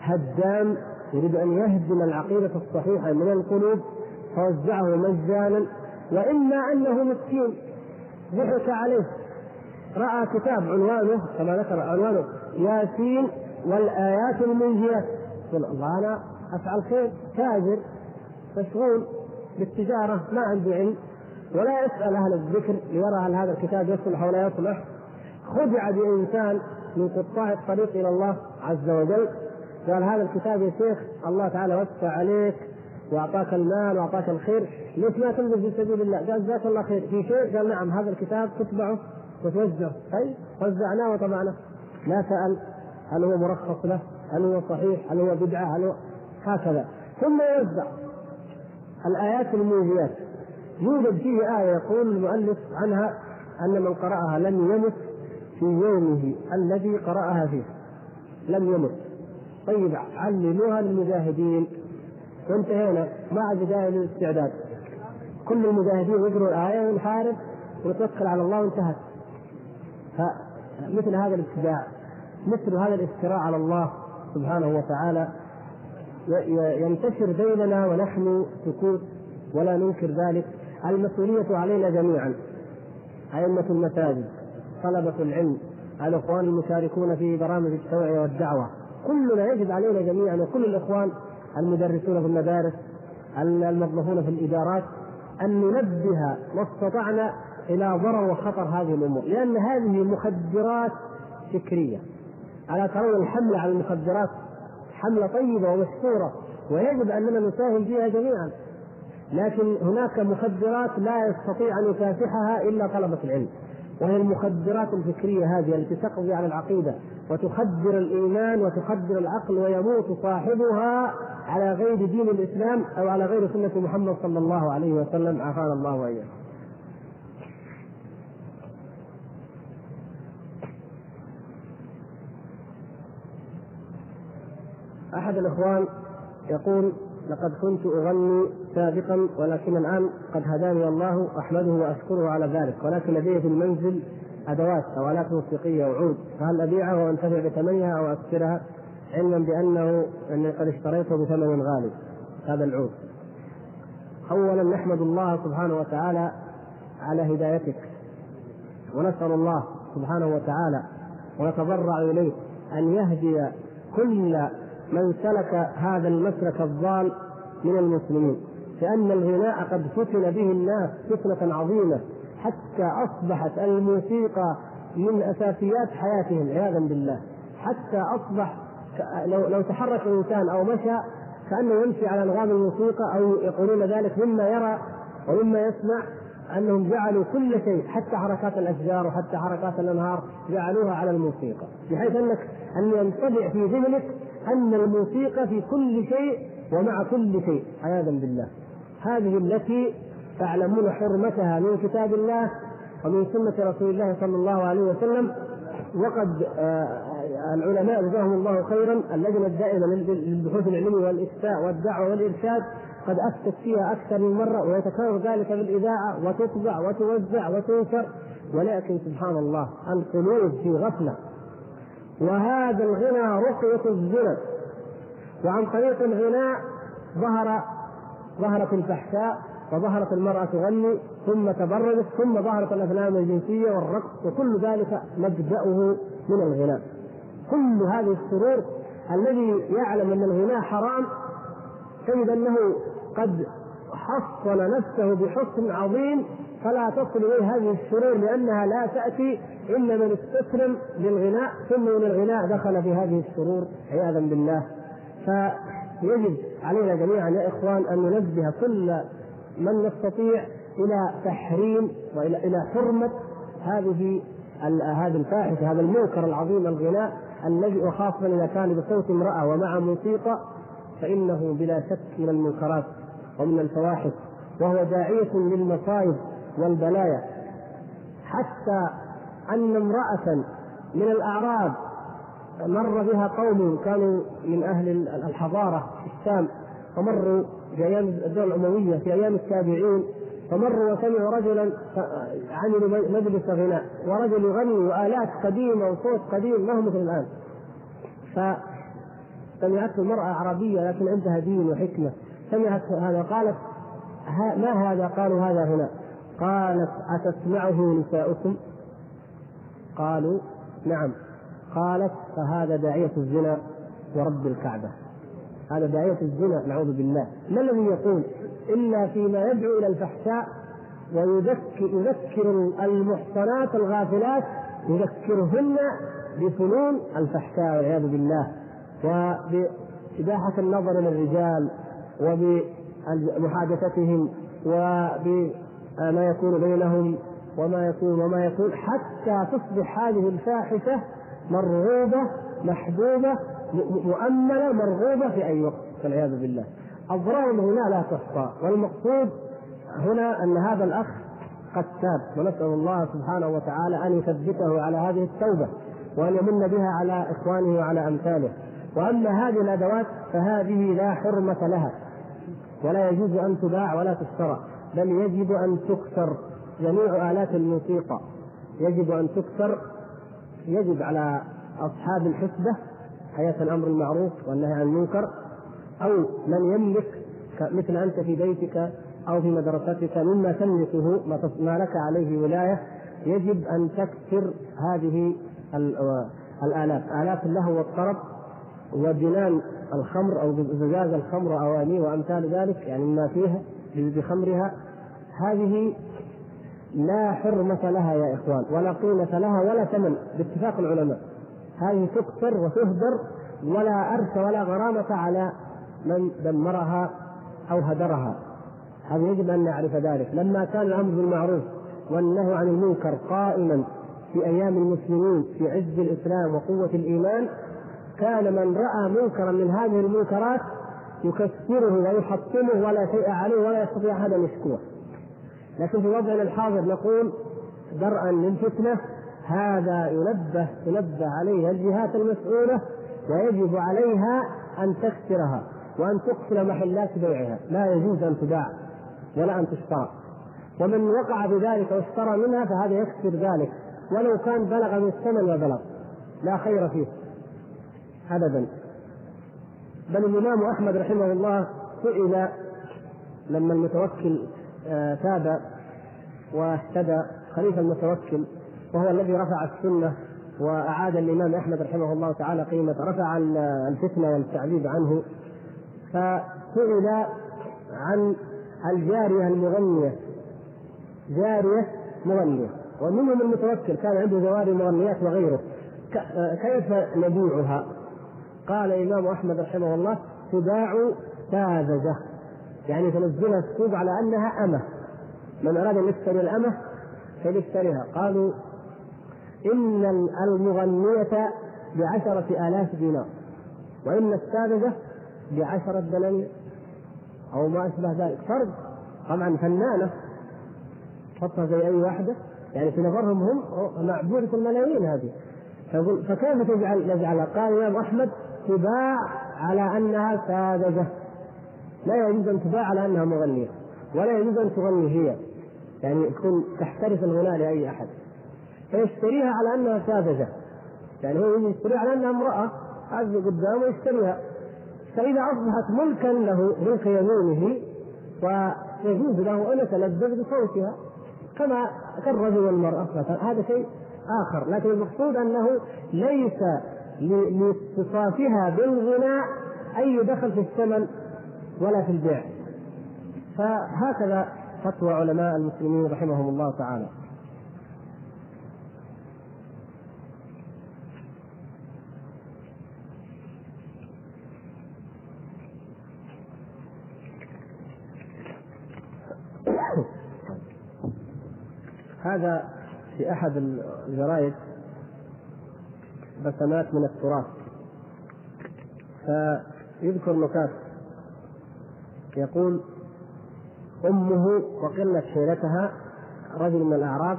هدام يريد أن يهدم العقيدة الصحيحة من القلوب فوزعه مجانا وإما أنه مسكين ضحك عليه. رأى كتاب عنوانه كما ذكر عنوانه ياسين والآيات المنجيات يقول الله أنا أفعل خير تاجر مشغول بالتجارة ما عندي علم. ولا يسأل أهل الذكر ليرى هل هذا الكتاب يصلح ولا يصلح خدع بإنسان من قطاع الطريق إلى الله عز وجل قال هذا الكتاب يا شيخ الله تعالى وسع عليك وأعطاك المال وأعطاك الخير ليش ما تنزل في سبيل الله؟ قال جزاك الله خير في شيء؟ قال نعم هذا الكتاب تطبعه وتوزعه أي وزعناه وطبعناه لا سأل هل هو مرخص له؟ هل هو صحيح؟ هل هو بدعة؟ هل هو هكذا ثم يوزع الآيات الموجيات يوجد فيه آية يقول المؤلف عنها أن من قرأها لم يمت في يومه الذي قرأها فيه. لم يمت. طيب علموها للمجاهدين. وانتهينا مع بداية الاستعداد. كل المجاهدين يقروا الآية ونحارب ونتوكل على الله وانتهت. فمثل هذا الابتداع مثل هذا الافتراء على الله سبحانه وتعالى ينتشر بيننا ونحن سكوت ولا ننكر ذلك. المسؤولية علينا جميعا. أئمة المساجد طلبة العلم الإخوان المشاركون في برامج التوعية والدعوة. كلنا يجب علينا جميعا وكل الإخوان المدرسون في المدارس الموظفون في الإدارات أن ننبه ما استطعنا إلى ضرر وخطر هذه الأمور. لأن هذه مخدرات فكرية. ألا ترون الحملة على المخدرات حملة طيبة ومشكورة ويجب أننا نساهم فيها جميعا. لكن هناك مخدرات لا يستطيع أن يكافحها إلا طلبة العلم وهي المخدرات الفكرية هذه التي تقضي على العقيدة وتخدر الإيمان وتخدر العقل ويموت صاحبها على غير دين الإسلام أو على غير سنة محمد صلى الله عليه وسلم عافانا الله واياه. أحد الإخوان يقول لقد كنت أغني سابقا ولكن الآن قد هداني الله أحمده وأشكره على ذلك. ولكن لدي في المنزل أدوات أو آلات موسيقية وعود. فهل أبيعها وأنتفع بثمنها أو أكسرها؟ علما بأنه أني قد اشتريته بثمن غالي. هذا العود. اولا نحمد الله سبحانه وتعالى على هدايتك. ونسأل الله سبحانه وتعالى ونتضرع إليه أن يهدي كل من سلك هذا المسلك الضال من المسلمين لأن الغناء قد فتن به الناس فتنة عظيمة حتى أصبحت الموسيقى من أساسيات حياتهم عياذا بالله. حتى أصبح لو لو تحرك الإنسان أو مشى كأنه يمشي على أنغام الموسيقى أو يقولون ذلك مما يرى ومما يسمع أنهم جعلوا كل شيء حتى حركات الأشجار وحتى حركات الأنهار جعلوها على الموسيقى. بحيث انك أن ينطبع في ذهنك أن الموسيقى في كل شيء ومع كل شيء عياذا بالله. هذه التي تعلمون حرمتها من كتاب الله ومن سنة رسول الله صلى الله عليه وسلم وقد آه، العلماء جزاهم الله خيرا اللجنة الدائمة للبحوث العلمية والإفتاء والدعوة والإرشاد قد أفتت فيها أكثر من مرة ويتكرر ذلك في الإذاعة وتطبع وتوزع وتنشر. ولكن سبحان الله القلوب في غفلة. وهذا الغنى رقية الزنا وعن طريق الغناء ظهر ظهرت الفحشاء وظهرت المرأة تغني ثم تبرجت ثم ظهرت الأفلام الجنسية والرقص وكل ذلك مبدأه من الغناء. كل هذه السرور الذي يعلم أن الغناء حرام تجد أنه قد حصن نفسه بحسن عظيم فلا تصل إليه هذه الشرور لأنها لا تأتي إلا من استسلم للغناء ثم من الغناء دخل في هذه الشرور عياذا بالله. فيجب علينا جميعا يا إخوان أن ننبه كل من نستطيع إلى تحريم وإلى إلى حرمة هذه هذه الفاحشه هذا المنكر العظيم الغناء الذي وخاصه إذا كان بصوت امرأة ومع موسيقى فإنه بلا شك من المنكرات ومن الفواحش. وهو داعية للمصائب والبلايا حتى أن امرأة من الأعراب مر بها قوم كانوا من أهل الحضارة في الشام فمروا في أيام الدولة الأموية في أيام التابعين فمروا وسمعوا رجلا عملوا مجلس غناء ورجل يغني وآلات قديمة وصوت قديم ما هو مثل الآن. فسمعته المراه عربية لكن عندها دين وحكمة سمعت هذا قالت ما هذا؟ قالوا هذا هنا. قالت أتسمعه نساؤكم؟ قالوا نعم. قالت فهذا داعية الزنا ورب الكعبة. هذا داعية الزنا نعوذ بالله. ما الذي يقول؟ إلا فيما يدعو إلى الفحشاء ويذكر يذكر المحصنات الغافلات يذكرهن بفنون الفحشاء والعياذ بالله. وبإباحة النظر للرجال وبمحادثتهم وبما يكون بينهم وما يكون وما يكون حتى تصبح هذه الفاحشة مرغوبة محبوبة مؤمنة مرغوبة في أي وقت والعياذ بالله. أضرارهم هنا لا تحصى والمقصود هنا أن هذا الأخ قد تاب ونسأل الله سبحانه وتعالى أن يثبته على هذه التوبة وأن يمن بها على إخوانه وعلى أمثاله. وأما هذه الأدوات فهذه لا حرمة لها ولا يجوز أن تباع ولا تشترى. بل يجب أن تكسر جميع آلات الموسيقى. يجب أن تكسر يجب على أصحاب الحسبة حياة الأمر المعروف والنهي عن المنكر أو من يملك مثل أنت في بيتك أو في مدرستك مما تملكه ما لك عليه ولاية. يجب أن تكسر هذه الآلات. آلات اللهو والطرب وجنان الخمر أو زجاج الخمر وأوانيه وأمثال ذلك يعني ما فيها. بخمرها هذه لا حرمة لها يا إخوان ولا قيمة لها ولا ثمن باتفاق العلماء. هذه تكسر وتهدر ولا أرث ولا غرامة على من دمرها أو هدرها. هذا يجب أن نعرف ذلك. لما كان الأمر بالمعروف والنهي عن المنكر قائما في أيام المسلمين في عز الإسلام وقوة الإيمان كان من رأى منكرا من هذه المنكرات يكسره ويحطمه ولا شيء عليه ولا يستطيع أحد أن يشكوه لكن في وضعنا الحاضر نقول درءا للفتنة هذا ينبه تنبه عليه الجهات المسؤولة ويجب عليها أن تكسرها وأن تقفل محلات بيعها. لا يجوز أن تباع ولا أن تشترى ومن وقع بذلك واشترى منها فهذا يكسر ذلك. ولو كان بلغ من الثمن وبلغ لا خير فيه أبدا. بل الإمام أحمد رحمه الله سئل لما المتوكل آه، تاب واهتدى خليفة المتوكل وهو الذي رفع السنة وأعاد الإمام أحمد رحمه الله تعالى قيمة رفع الفتنة والتعذيب عنه فسئل عن الجارية المغنية. جارية مغنية. ومنهم المتوكل كان عنده جواري مغنيات وغيره. كيف نبيعها؟ قال الإمام أحمد رحمه الله تباع ساذجة. يعني تنزلها السوق على أنها أمة. من أراد أن يشتري الأمة فليشتريها. قالوا إن المغنية بعشرة آلاف دينار. وإن الساذجة بعشرة دنانير. أو ما أشبه ذلك. فرق طبعا فنانة. تحطها زي أي واحدة. يعني في نظرهم هم معبودة الملايين هذه. فكيف تجعل نجعلها؟ قال الإمام أحمد تباع على أنها ساذجة. لا يجوز أن تباع على أنها مغنية ولا يجوز أن تغني هي يعني تكون تحترف الغناء لأي أحد. فيشتريها على أنها ساذجة. يعني هو يشتريها على أنها امرأة هذه قدامه يشتريها فإذا أصبحت ملكا له ملك يمينه ويجوز له أن يتلذذ بصوتها كما كالرجل والمرأة هذا شيء آخر لكن المقصود أنه ليس لاتصافها بالغناء أي دخل في الثمن ولا في البيع. فهكذا فتوى علماء المسلمين رحمهم الله تعالى. هذا في أحد الجرائد بسمات من التراث. فيذكر نكات يقول أمه وقله حيلتها رجل من الأعراب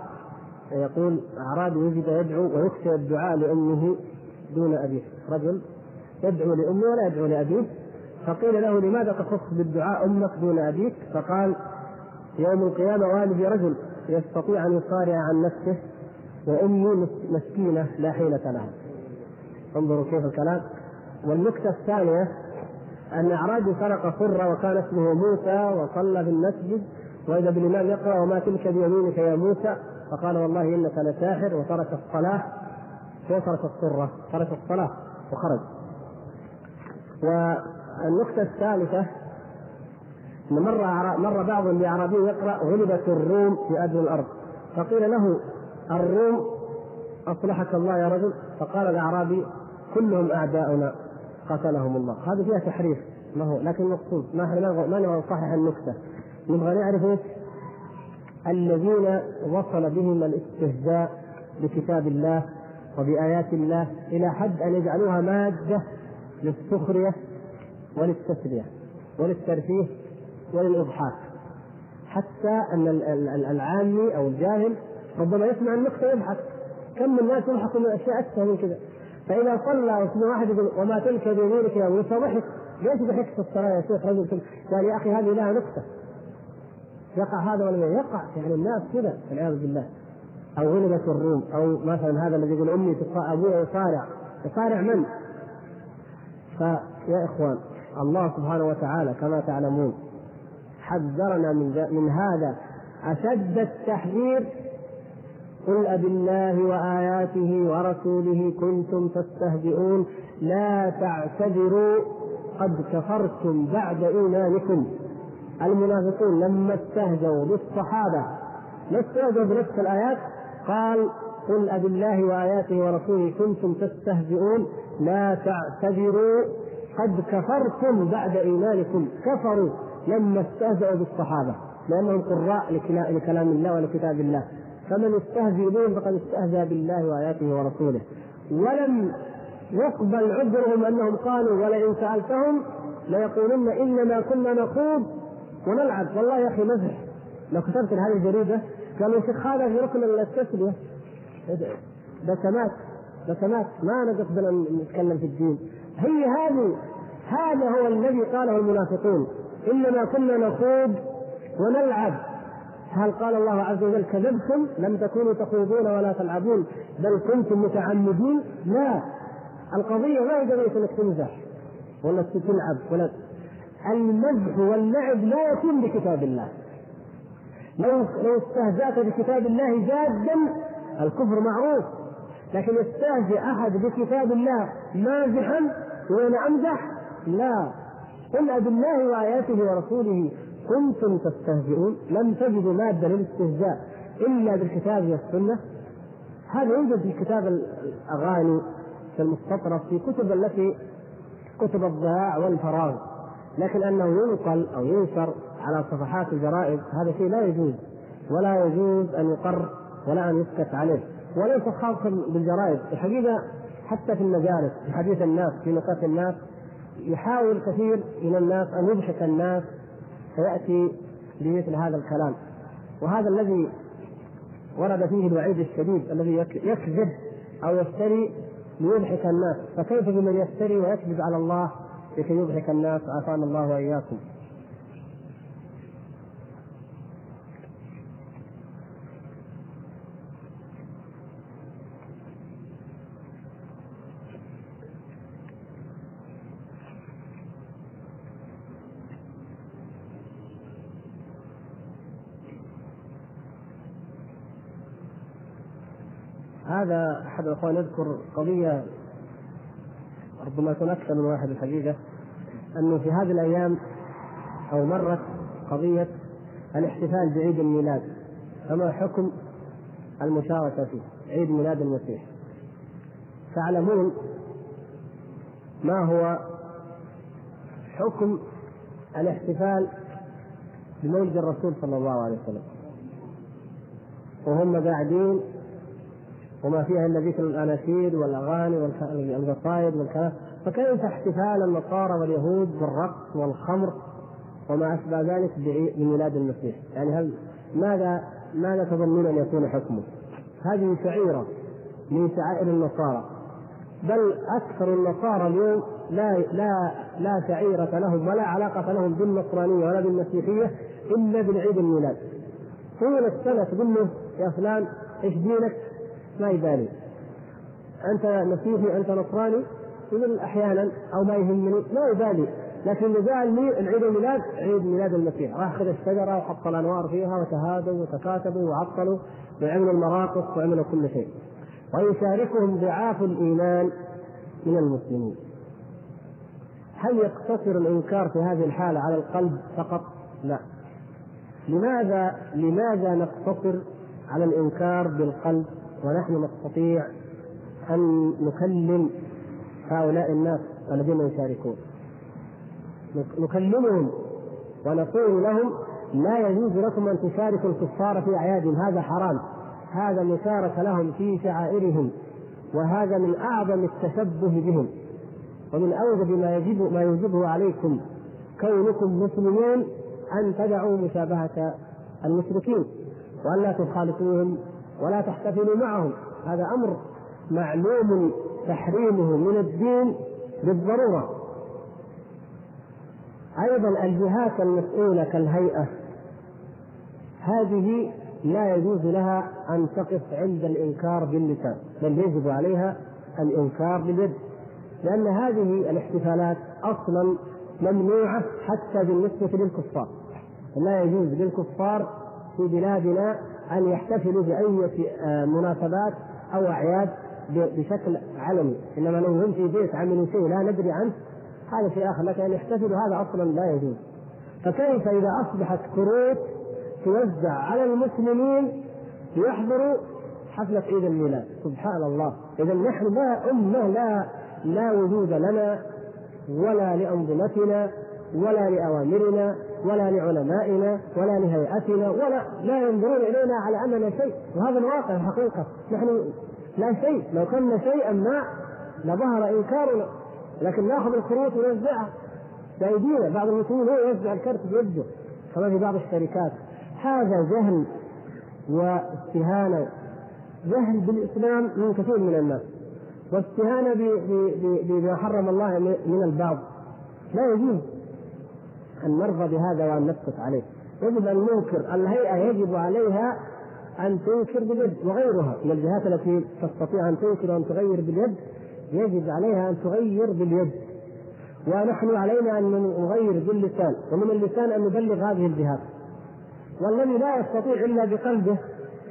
يقول أعرابي وجد يدعو ويكثر الدعاء لأمه دون أبيه. رجل يدعو لأمه ولا يدعو لأبيه؟ فقيل له لماذا تخص بالدعاء أمك دون أبيك؟ فقال يوم القيامة والدي رجل يستطيع أن يصارع عن نفسه وأمي مسكينة لا حيلة لها. انظروا كيف الكلام. والنكتة الثانية أن أعرابي سرق سره وكان اسمه موسى وصلى في المسجد وإذا بالإمام يقرأ وما تلك بيمينك يا موسى؟ فقال والله إنك لساحر وترك الصلاة. وترك السره ترك الصلاة وخرج. والنكتة الثالثة أن مر مر بعض باعرابي يقرأ غلبت الروم في أدنى الأرض فقيل له الروم أصلحك الله يا رجل؟ فقال الأعرابي كلهم اعداؤنا قتلهم الله. هذه فيها تحريف. ما هو؟ لكن المقصود ما إحنا ما نبغى نصحح النكتة؟ نبغى نعرف إيش؟ الذين وصل بهم الاستهزاء بكتاب الله وبآيات الله إلى حد أن يجعلوها مادة للسخرية وللتسلية وللترفيه وللإضحاك. حتى أن العامي أو الجاهل ربما يسمع النكتة يضحك كم من الناس يضحكوا من أشياء أتفه من كذا؟ فإذا صلى واحد يقول وما تلك بيمينك يا موسى ضحك. ليش ضحكت في الصلاة يا شيخ رجل قال يا أخي هذه لها نكتة يقع هذا ولا يقع؟ يعني الناس كذا والعياذ بالله. أو غلبت الروم. أو مثلا هذا الذي يقول أمي أبوي يصارع يصارع من؟ فيا إخوان الله سبحانه وتعالى كما تعلمون حذرنا من من هذا أشد التحذير قل أب الله وآياته ورسوله كنتم تستهزئون لا تعتذروا قد كفرتم بعد إيمانكم المنافقون لما استهزوا بالصحابه ما استهزوا بنفس الايات قال قل أب الله وآياته ورسوله كنتم تستهزئون لا تعتذروا قد كفرتم بعد إيمانكم كفروا لما استهزأوا بالصحابة لأنهم قراء لكلام الله ولكتاب الله فمن استهزئ بهم فقد استهزأ بالله وآياته ورسوله. ولم يقبل عذرهم أنهم قالوا ولئن سألتهم ليقولن إنما كنا نخوض ونلعب. والله يا أخي مزح. لو كتبت هذه الجريده قالوا شيخ هذا في ركن التسليه بسمات بسمات ما نقصد إن نتكلم في الدين. هي هذه هذا هو الذي قاله المنافقون. إنما كنا نخوض ونلعب. هل قال الله عز وجل كذبتم؟ لم تكونوا تخوضون ولا تلعبون بل كنتم متعمدين. لا القضية ما هي قضيه انك تمزح ولا تلعب ولا المزح واللعب لا يكون بكتاب الله. لو لو استهزأت بكتاب الله جادا الكفر معروف لكن يستهزئ أحد بكتاب الله مازحا وأنا امزح لا. قل بالله وآياته ورسوله كنتم تستهزئون لم تجدوا مادة للاستهزاء إلا بالكتاب والسنة. هذا يوجد في كتاب الأغاني في المستطرف في كتب التي كتب الضياع والفراغ. لكن أنه ينقل أو ينشر على صفحات الجرائد هذا شيء لا يجوز. ولا يجوز أن يقر ولا أن يسكت عليه. وليس خاصا بالجرائد. الحقيقة حتى في المجالس في حديث الناس في نقاش الناس يحاول كثير من الناس أن يضحك الناس فيأتي بمثل هذا الكلام. وهذا الذي ورد فيه الوعيد الشديد الذي يكذب أو يفتري ليضحك الناس. فكيف بمن يفتري ويكذب على الله لكي يضحك الناس؟ عافانا الله وإياكم. هذا أحد الأخوان يذكر قضية ربما يكون أكثر من واحد الحقيقة انه في هذه الأيام أو مرت قضية الاحتفال بعيد الميلاد فما حكم المشاركة فيه؟ عيد ميلاد المسيح. تعلمون ما هو حكم الاحتفال بمولد الرسول صلى الله عليه وسلم. وهم قاعدين وما فيها إلا ذكر الأناشيد والأغاني والقصائد والكلام فكيف احتفال النصارى واليهود بالرقص والخمر وما أشبه ذلك بميلاد المسيح يعني هل ماذا ماذا تظنون أن يكون حكمه؟ هذه شعيرة من شعائر النصارى بل أكثر النصارى اليوم لا لا لا شعيرة لهم ولا علاقة لهم بالنصرانية ولا بالمسيحية إلا بالعيد الميلاد. طول السنة تقول له يا فلان إيش دينك؟ ما يبالي أنت مسيحي أنت نصراني؟ يقول أحيانا أو ما يهمني ما يبالي لكن اللي جاء العيد الميلاد عيد ميلاد المسيح. راح اخذ الشجرة وحط الأنوار فيها وتهادوا وتكاتبوا وعطلوا وعملوا المراقص وعملوا كل شيء. ويشاركهم ضعاف الإيمان من المسلمين. هل يقتصر الإنكار في هذه الحالة على القلب فقط؟ لا. لماذا لماذا نقتصر على الإنكار بالقلب؟ ونحن نستطيع أن نكلم هؤلاء الناس الذين يشاركون. نكلمهم ونقول لهم لا يجوز لكم أن تشاركوا الكفار في اعيادهم هذا حرام. هذا مشاركة لهم في شعائرهم وهذا من أعظم التشبه بهم. ومن أوجب ما يجب ما يوجبه عليكم كونكم مسلمين أن تدعوا مشابهة المشركين وأن لا تخالطوهم ولا تحتفلوا معهم. هذا أمر معلوم تحريمه من الدين بالضرورة. أيضا الجهات المسؤولة كالهيئة هذه لا يجوز لها أن تقف عند الإنكار باللسان بل يجب عليها الإنكار باليد لأن هذه الاحتفالات أصلا ممنوعة حتى بالنسبة للكفار. لا يجوز للكفار في بلادنا أن يحتفلوا آه، مناسبات أو أعياد بشكل علني. إنما لو هم في بيت عملوا شيء لا ندري عنه. هذا شيء آخر لكن أن يحتفلوا هذا أصلا لا يجوز. فكيف إذا أصبحت كروت توزع على المسلمين ليحضروا حفلة عيد الميلاد؟ سبحان الله. إذا نحن لا أمة لا لا وجود لنا ولا لأنظمتنا ولا لأوامرنا ولا لعلمائنا ولا لهيئتنا ولا لا ينظرون إلينا على أننا شيء. وهذا الواقع الحقيقة. نحن لا شيء. لو كنا شيئا ما لظهر إنكارنا. لكن نأخذ الكروت ونوزعها بأيدينا. بعض المسلمين هو يوزع الكرت بيده. كما في بعض الشركات. هذا جهل واستهانة. جهل بالإسلام من كثير من الناس. واستهانة بما حرم الله من البعض. لا يجوز. أن نرضى بهذا وأن نسكت عليه. يجب أن ننكر الهيئة يجب عليها أن تنكر باليد وغيرها من الجهات التي تستطيع أن تنكر وأن تغير باليد يجب عليها أن تغير باليد. ونحن علينا أن نغير باللسان ومن اللسان أن نبلغ هذه الجهات. والذي لا يستطيع إلا بقلبه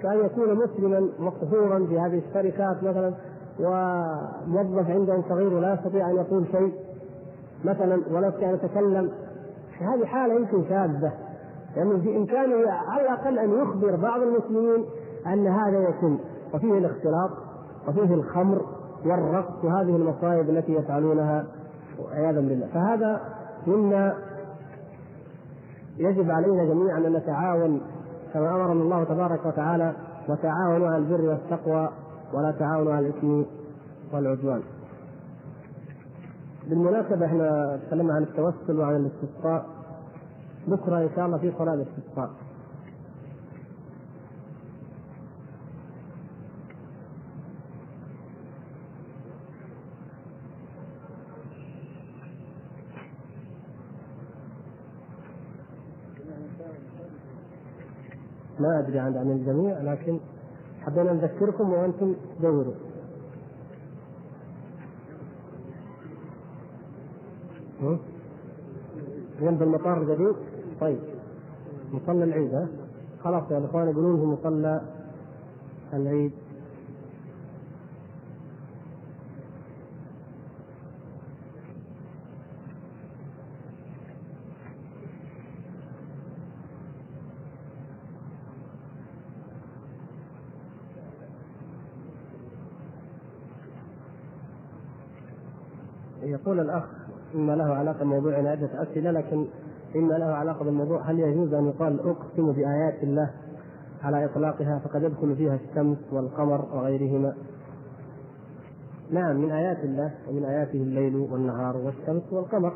كأن يكون مسلما مقهورا في هذه الشركات مثلا وموظف عنده صغير ولا يستطيع أن يقول شيء مثلا ولا يستطيع ان يتكلم هذه حالة يمكن شاذة لأنه يعني في امكانه على الأقل أن يخبر بعض المسلمين أن هذا يتم وفيه الاختلاط وفيه الخمر والرقص وهذه المصائب التي يفعلونها عياذا بالله فهذا مما يجب علينا جميعا أن نتعاون كما أمرنا الله تبارك وتعالى وتعاونوا على البر والتقوى ولا تعاونوا على الإثم والعدوان. بالمناسبة إحنا تكلمنا عن التوسل وعن الاستسقاء. بكرة إن شاء الله في صلاة الاستسقاء. ما أدري عن عن الجميع لكن حبينا نذكركم وأنتم دوروا. جنب المطار الجديد؟ طيب. مصلى العيد ها؟ خلاص يا إخوان يقولون في مصلى العيد. يقول الأخ إما له علاقة بموضوعنا عده اسئله لكن إما له علاقة بالموضوع هل يجوز أن يقال أقسم بآيات الله على إطلاقها فقد يدخل فيها الشمس والقمر وغيرهما؟ نعم من آيات الله ومن آياته الليل والنهار والشمس والقمر.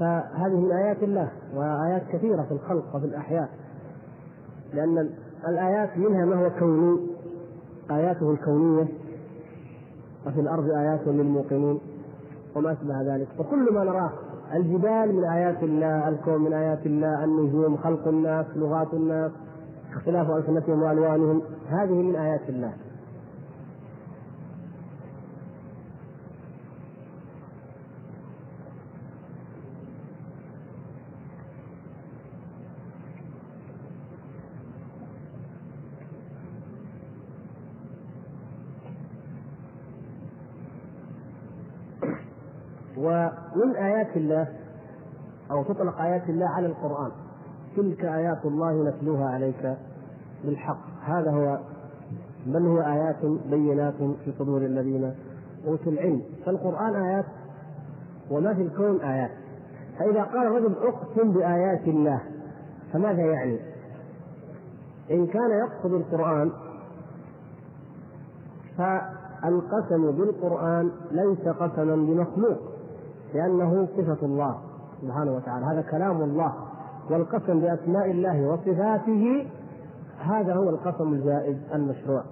فهذه من آيات الله وآيات كثيرة في الخلق وفي الأحياء لأن الآيات منها ما هو كوني آياته الكونية وفي الأرض آيات للموقنين. وما أشبه ذلك. فكل ما نراه الجبال من آيات الله الكون من آيات الله النجوم خلق الناس لغات الناس اختلاف ألسنتهم وألوانهم هذه من آيات الله. ومن آيات الله أو تطلق آيات الله على القرآن. تلك آيات الله نتلوها عليك بالحق. هذا هو بل هو آيات بينات في صدور الذين أوتوا العلم. فالقرآن آيات وما في الكون آيات. فإذا قال الرجل أقسم بآيات الله فماذا يعني؟ إن كان يقصد القرآن فالقسم بالقرآن ليس قسما بمخلوق. لأنه صفة الله سبحانه وتعالى. هذا كلام الله والقسم بأسماء الله وصفاته هذا هو القسم الجائز المشروع.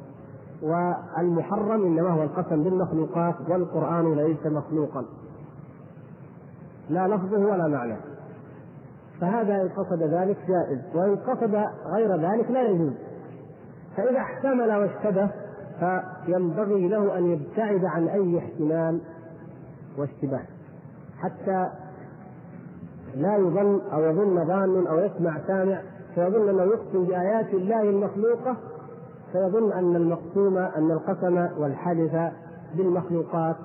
والمحرم إنما هو القسم بالمخلوقات والقرآن ليس مخلوقا. لا لفظه ولا معنى فهذا إن قصد ذلك جائز وإن قصد غير ذلك لا يجوز. فإذا احتمل واشتبه فينبغي له أن يبتعد عن أي احتمال واشتباه. حتى لا يظن أو يظن ظان أو يسمع سامع فيظن أنه يقسم بآيات الله المخلوقة فيظن أن المقسوم أن القسم والحلف بالمخلوقات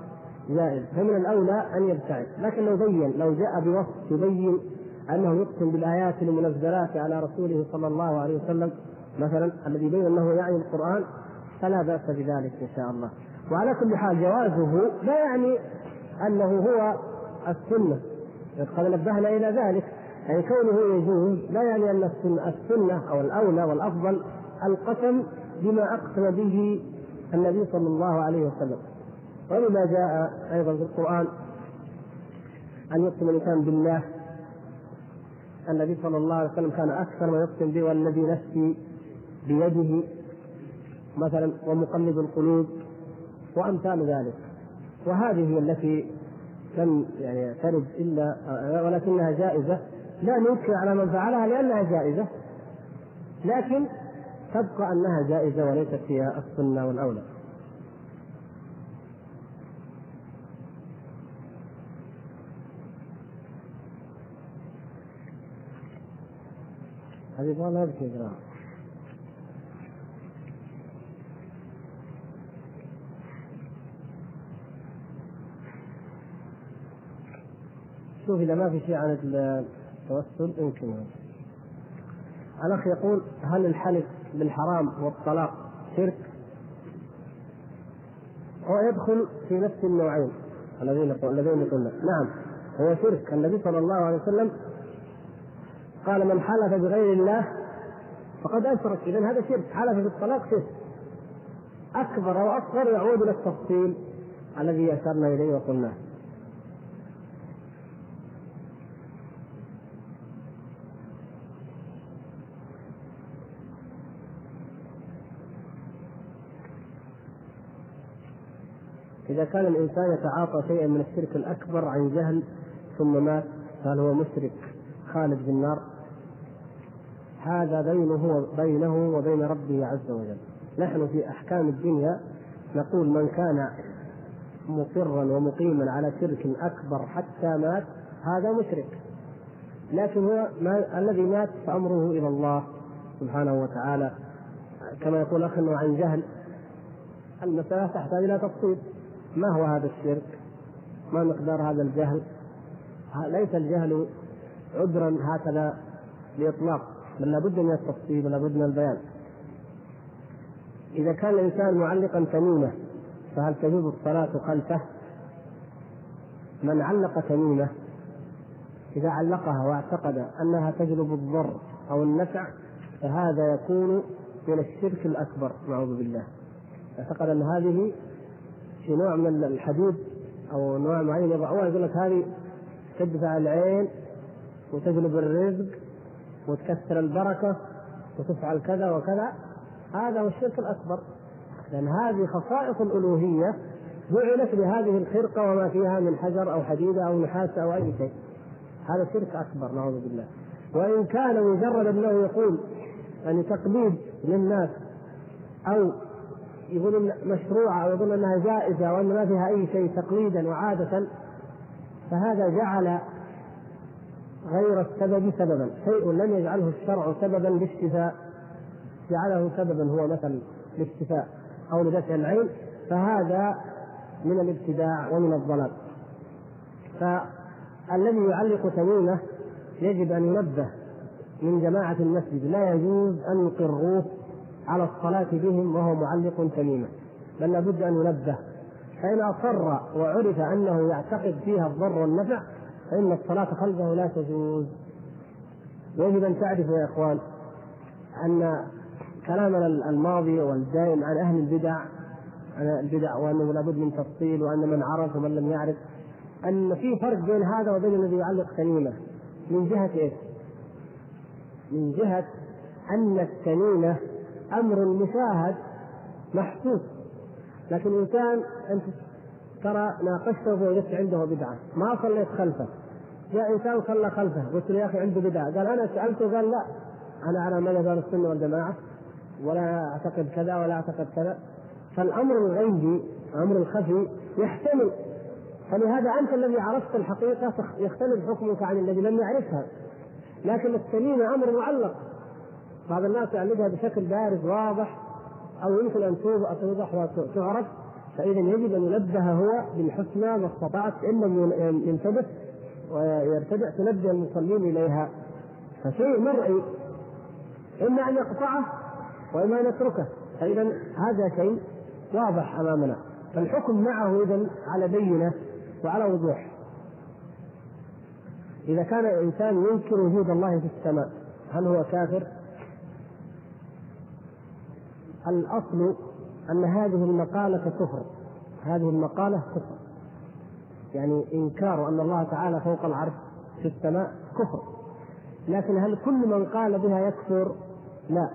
جائز فمن الأولى أن يبتعد. لكن لو بين لو جاء بوصف يبين أنه يقسم بالآيات المنزلات على رسوله صلى الله عليه وسلم مثلا الذي يبين أنه يعني القرآن فلا بأس بذلك إن شاء الله. وعلى كل حال جوازه لا يعني أنه هو السنة. قد نبهنا إلى ذلك يعني كونه يجوز لا يعني أن السنة, السنة أو الأولى والأفضل القسم بما أقسم به النبي صلى الله عليه وسلم. ولما جاء أيضا في القرآن أن يقسم الإنسان بالله. النبي صلى الله عليه وسلم كان أكثر ما يقسم به والذي نفسي بيده مثلا ومقلب القلوب وأمثال ذلك. وهذه التي لم يعني ترد إلا ولكنها جائزة لا ننكر على من فعلها لأنها جائزة لكن تبقى أنها جائزة وليست هي السنة والأولى. هذه ما يبكي شوف إذا ما في شيء عن التوسل يمكن. الأخ يقول هل الحلف بالحرام والطلاق شرك؟ هو يدخل في نفس النوعين الذين الذين قلنا. نعم هو شرك. النبي صلى الله عليه وسلم قال من حلف بغير الله فقد أشرك. اذا هذا شرك. حلف بالطلاق شرك. أكبر أو اصغر يعود إلى التفصيل الذي أشرنا إليه وقلناه. إذا كان الإنسان يتعاطى شيئا من الشرك الأكبر عن جهل ثم مات فهل هو مشرك خالد في النار؟ هذا بينه بينه وبين ربه عز وجل. نحن في أحكام الدنيا نقول من كان مصرا ومقيما على شرك أكبر حتى مات هذا مشرك. لكن هو ما الذي مات فأمره إلى الله سبحانه وتعالى كما يقول أخ عن جهل المسألة تحتاج إلى تفصيل ما هو هذا الشرك؟ ما مقدار هذا الجهل؟ ليس الجهل عذرا هكذا بإطلاق بل لابد من التفصيل ولابد من البيان. إذا كان الإنسان معلقا تميمة فهل تجوز الصلاة خلفه؟ من علق تميمة إذا علقها واعتقد أنها تجلب الضر أو النفع فهذا يكون من الشرك الأكبر نعوذ بالله أعتقد أن هذه في نوع من الحديد أو نوع معين يضعوها يقول لك هذه تدفع العين وتجلب الرزق وتكسر البركة وتفعل كذا وكذا. هذا هو الشرك الأكبر. لأن هذه خصائص الألوهية جعلت لهذه الخرقة وما فيها من حجر أو حديده أو نحاس أو أي شيء. هذا شرك أكبر نعوذ بالله. وإن كان مجرد أنه يقول يعني تقليد للناس أو يقول مشروعة أو يقول أنها جائزة وأن ما فيها أي شيء تقليدا وعادة فهذا جعل غير السبب سببا. شيء لم يجعله الشرع سببا للشفاء جعله سببا هو مثلا للشفاء أو لدفع العين فهذا من الابتداع ومن الضلال. فالذي يعلق تميمه يجب أن ينبه من جماعة المسجد لا يجوز أن يقروه على الصلاة بهم وهو معلق تميمة بل لابد أن ينبه. فإن أصر وعرف أنه يعتقد فيها الضر والنفع فإن الصلاة خلفه لا تجوز. ويجب أن تعرفوا يا إخوان أن كلامنا الماضي والدائم عن أهل البدع عن البدع وأنه لابد من تفصيل وأن من عرف ومن لم يعرف أن في فرق بين هذا وبين الذي يعلق تميمة. من جهة إيش؟ من جهة أن التميمة أمر مشاهد محسوس. لكن إنسان أنت ترى ناقشته فوجدت عنده بدعة. ما صليت خلفه. جاء إنسان صلى خلفه. قلت له يا أخي عنده بدعة. قال أنا سألته قال لا. أنا على مذهب أهل السنة والجماعة. ولا أعتقد كذا ولا أعتقد كذا. فالأمر الغيبي الأمر الخفي يحتمل. فلهذا أنت الذي عرفت الحقيقة يختلف حكمك عن الذي لم يعرفها. لكن التميمة أمر معلق. بعض الناس يعلقها بشكل بارز واضح أو يمكن أن توضح وتعرف فإذا يجب أن ينبه هو بالحسنى ما استطعت إن لم ينتبه ويرتدع تنبه المصلين إليها. فشيء مرئي إما أن يقطعه وإما أن يتركه. فإذا هذا شيء واضح أمامنا. فالحكم معه إذا على بينة وعلى وضوح. إذا كان الإنسان ينكر وجود الله في السماء هل هو كافر؟ الأصل أن هذه المقالة كفر. هذه المقالة كفر. يعني إنكار أن الله تعالى فوق العرش في السماء كفر. لكن هل كل من قال بها يكفر؟ لا.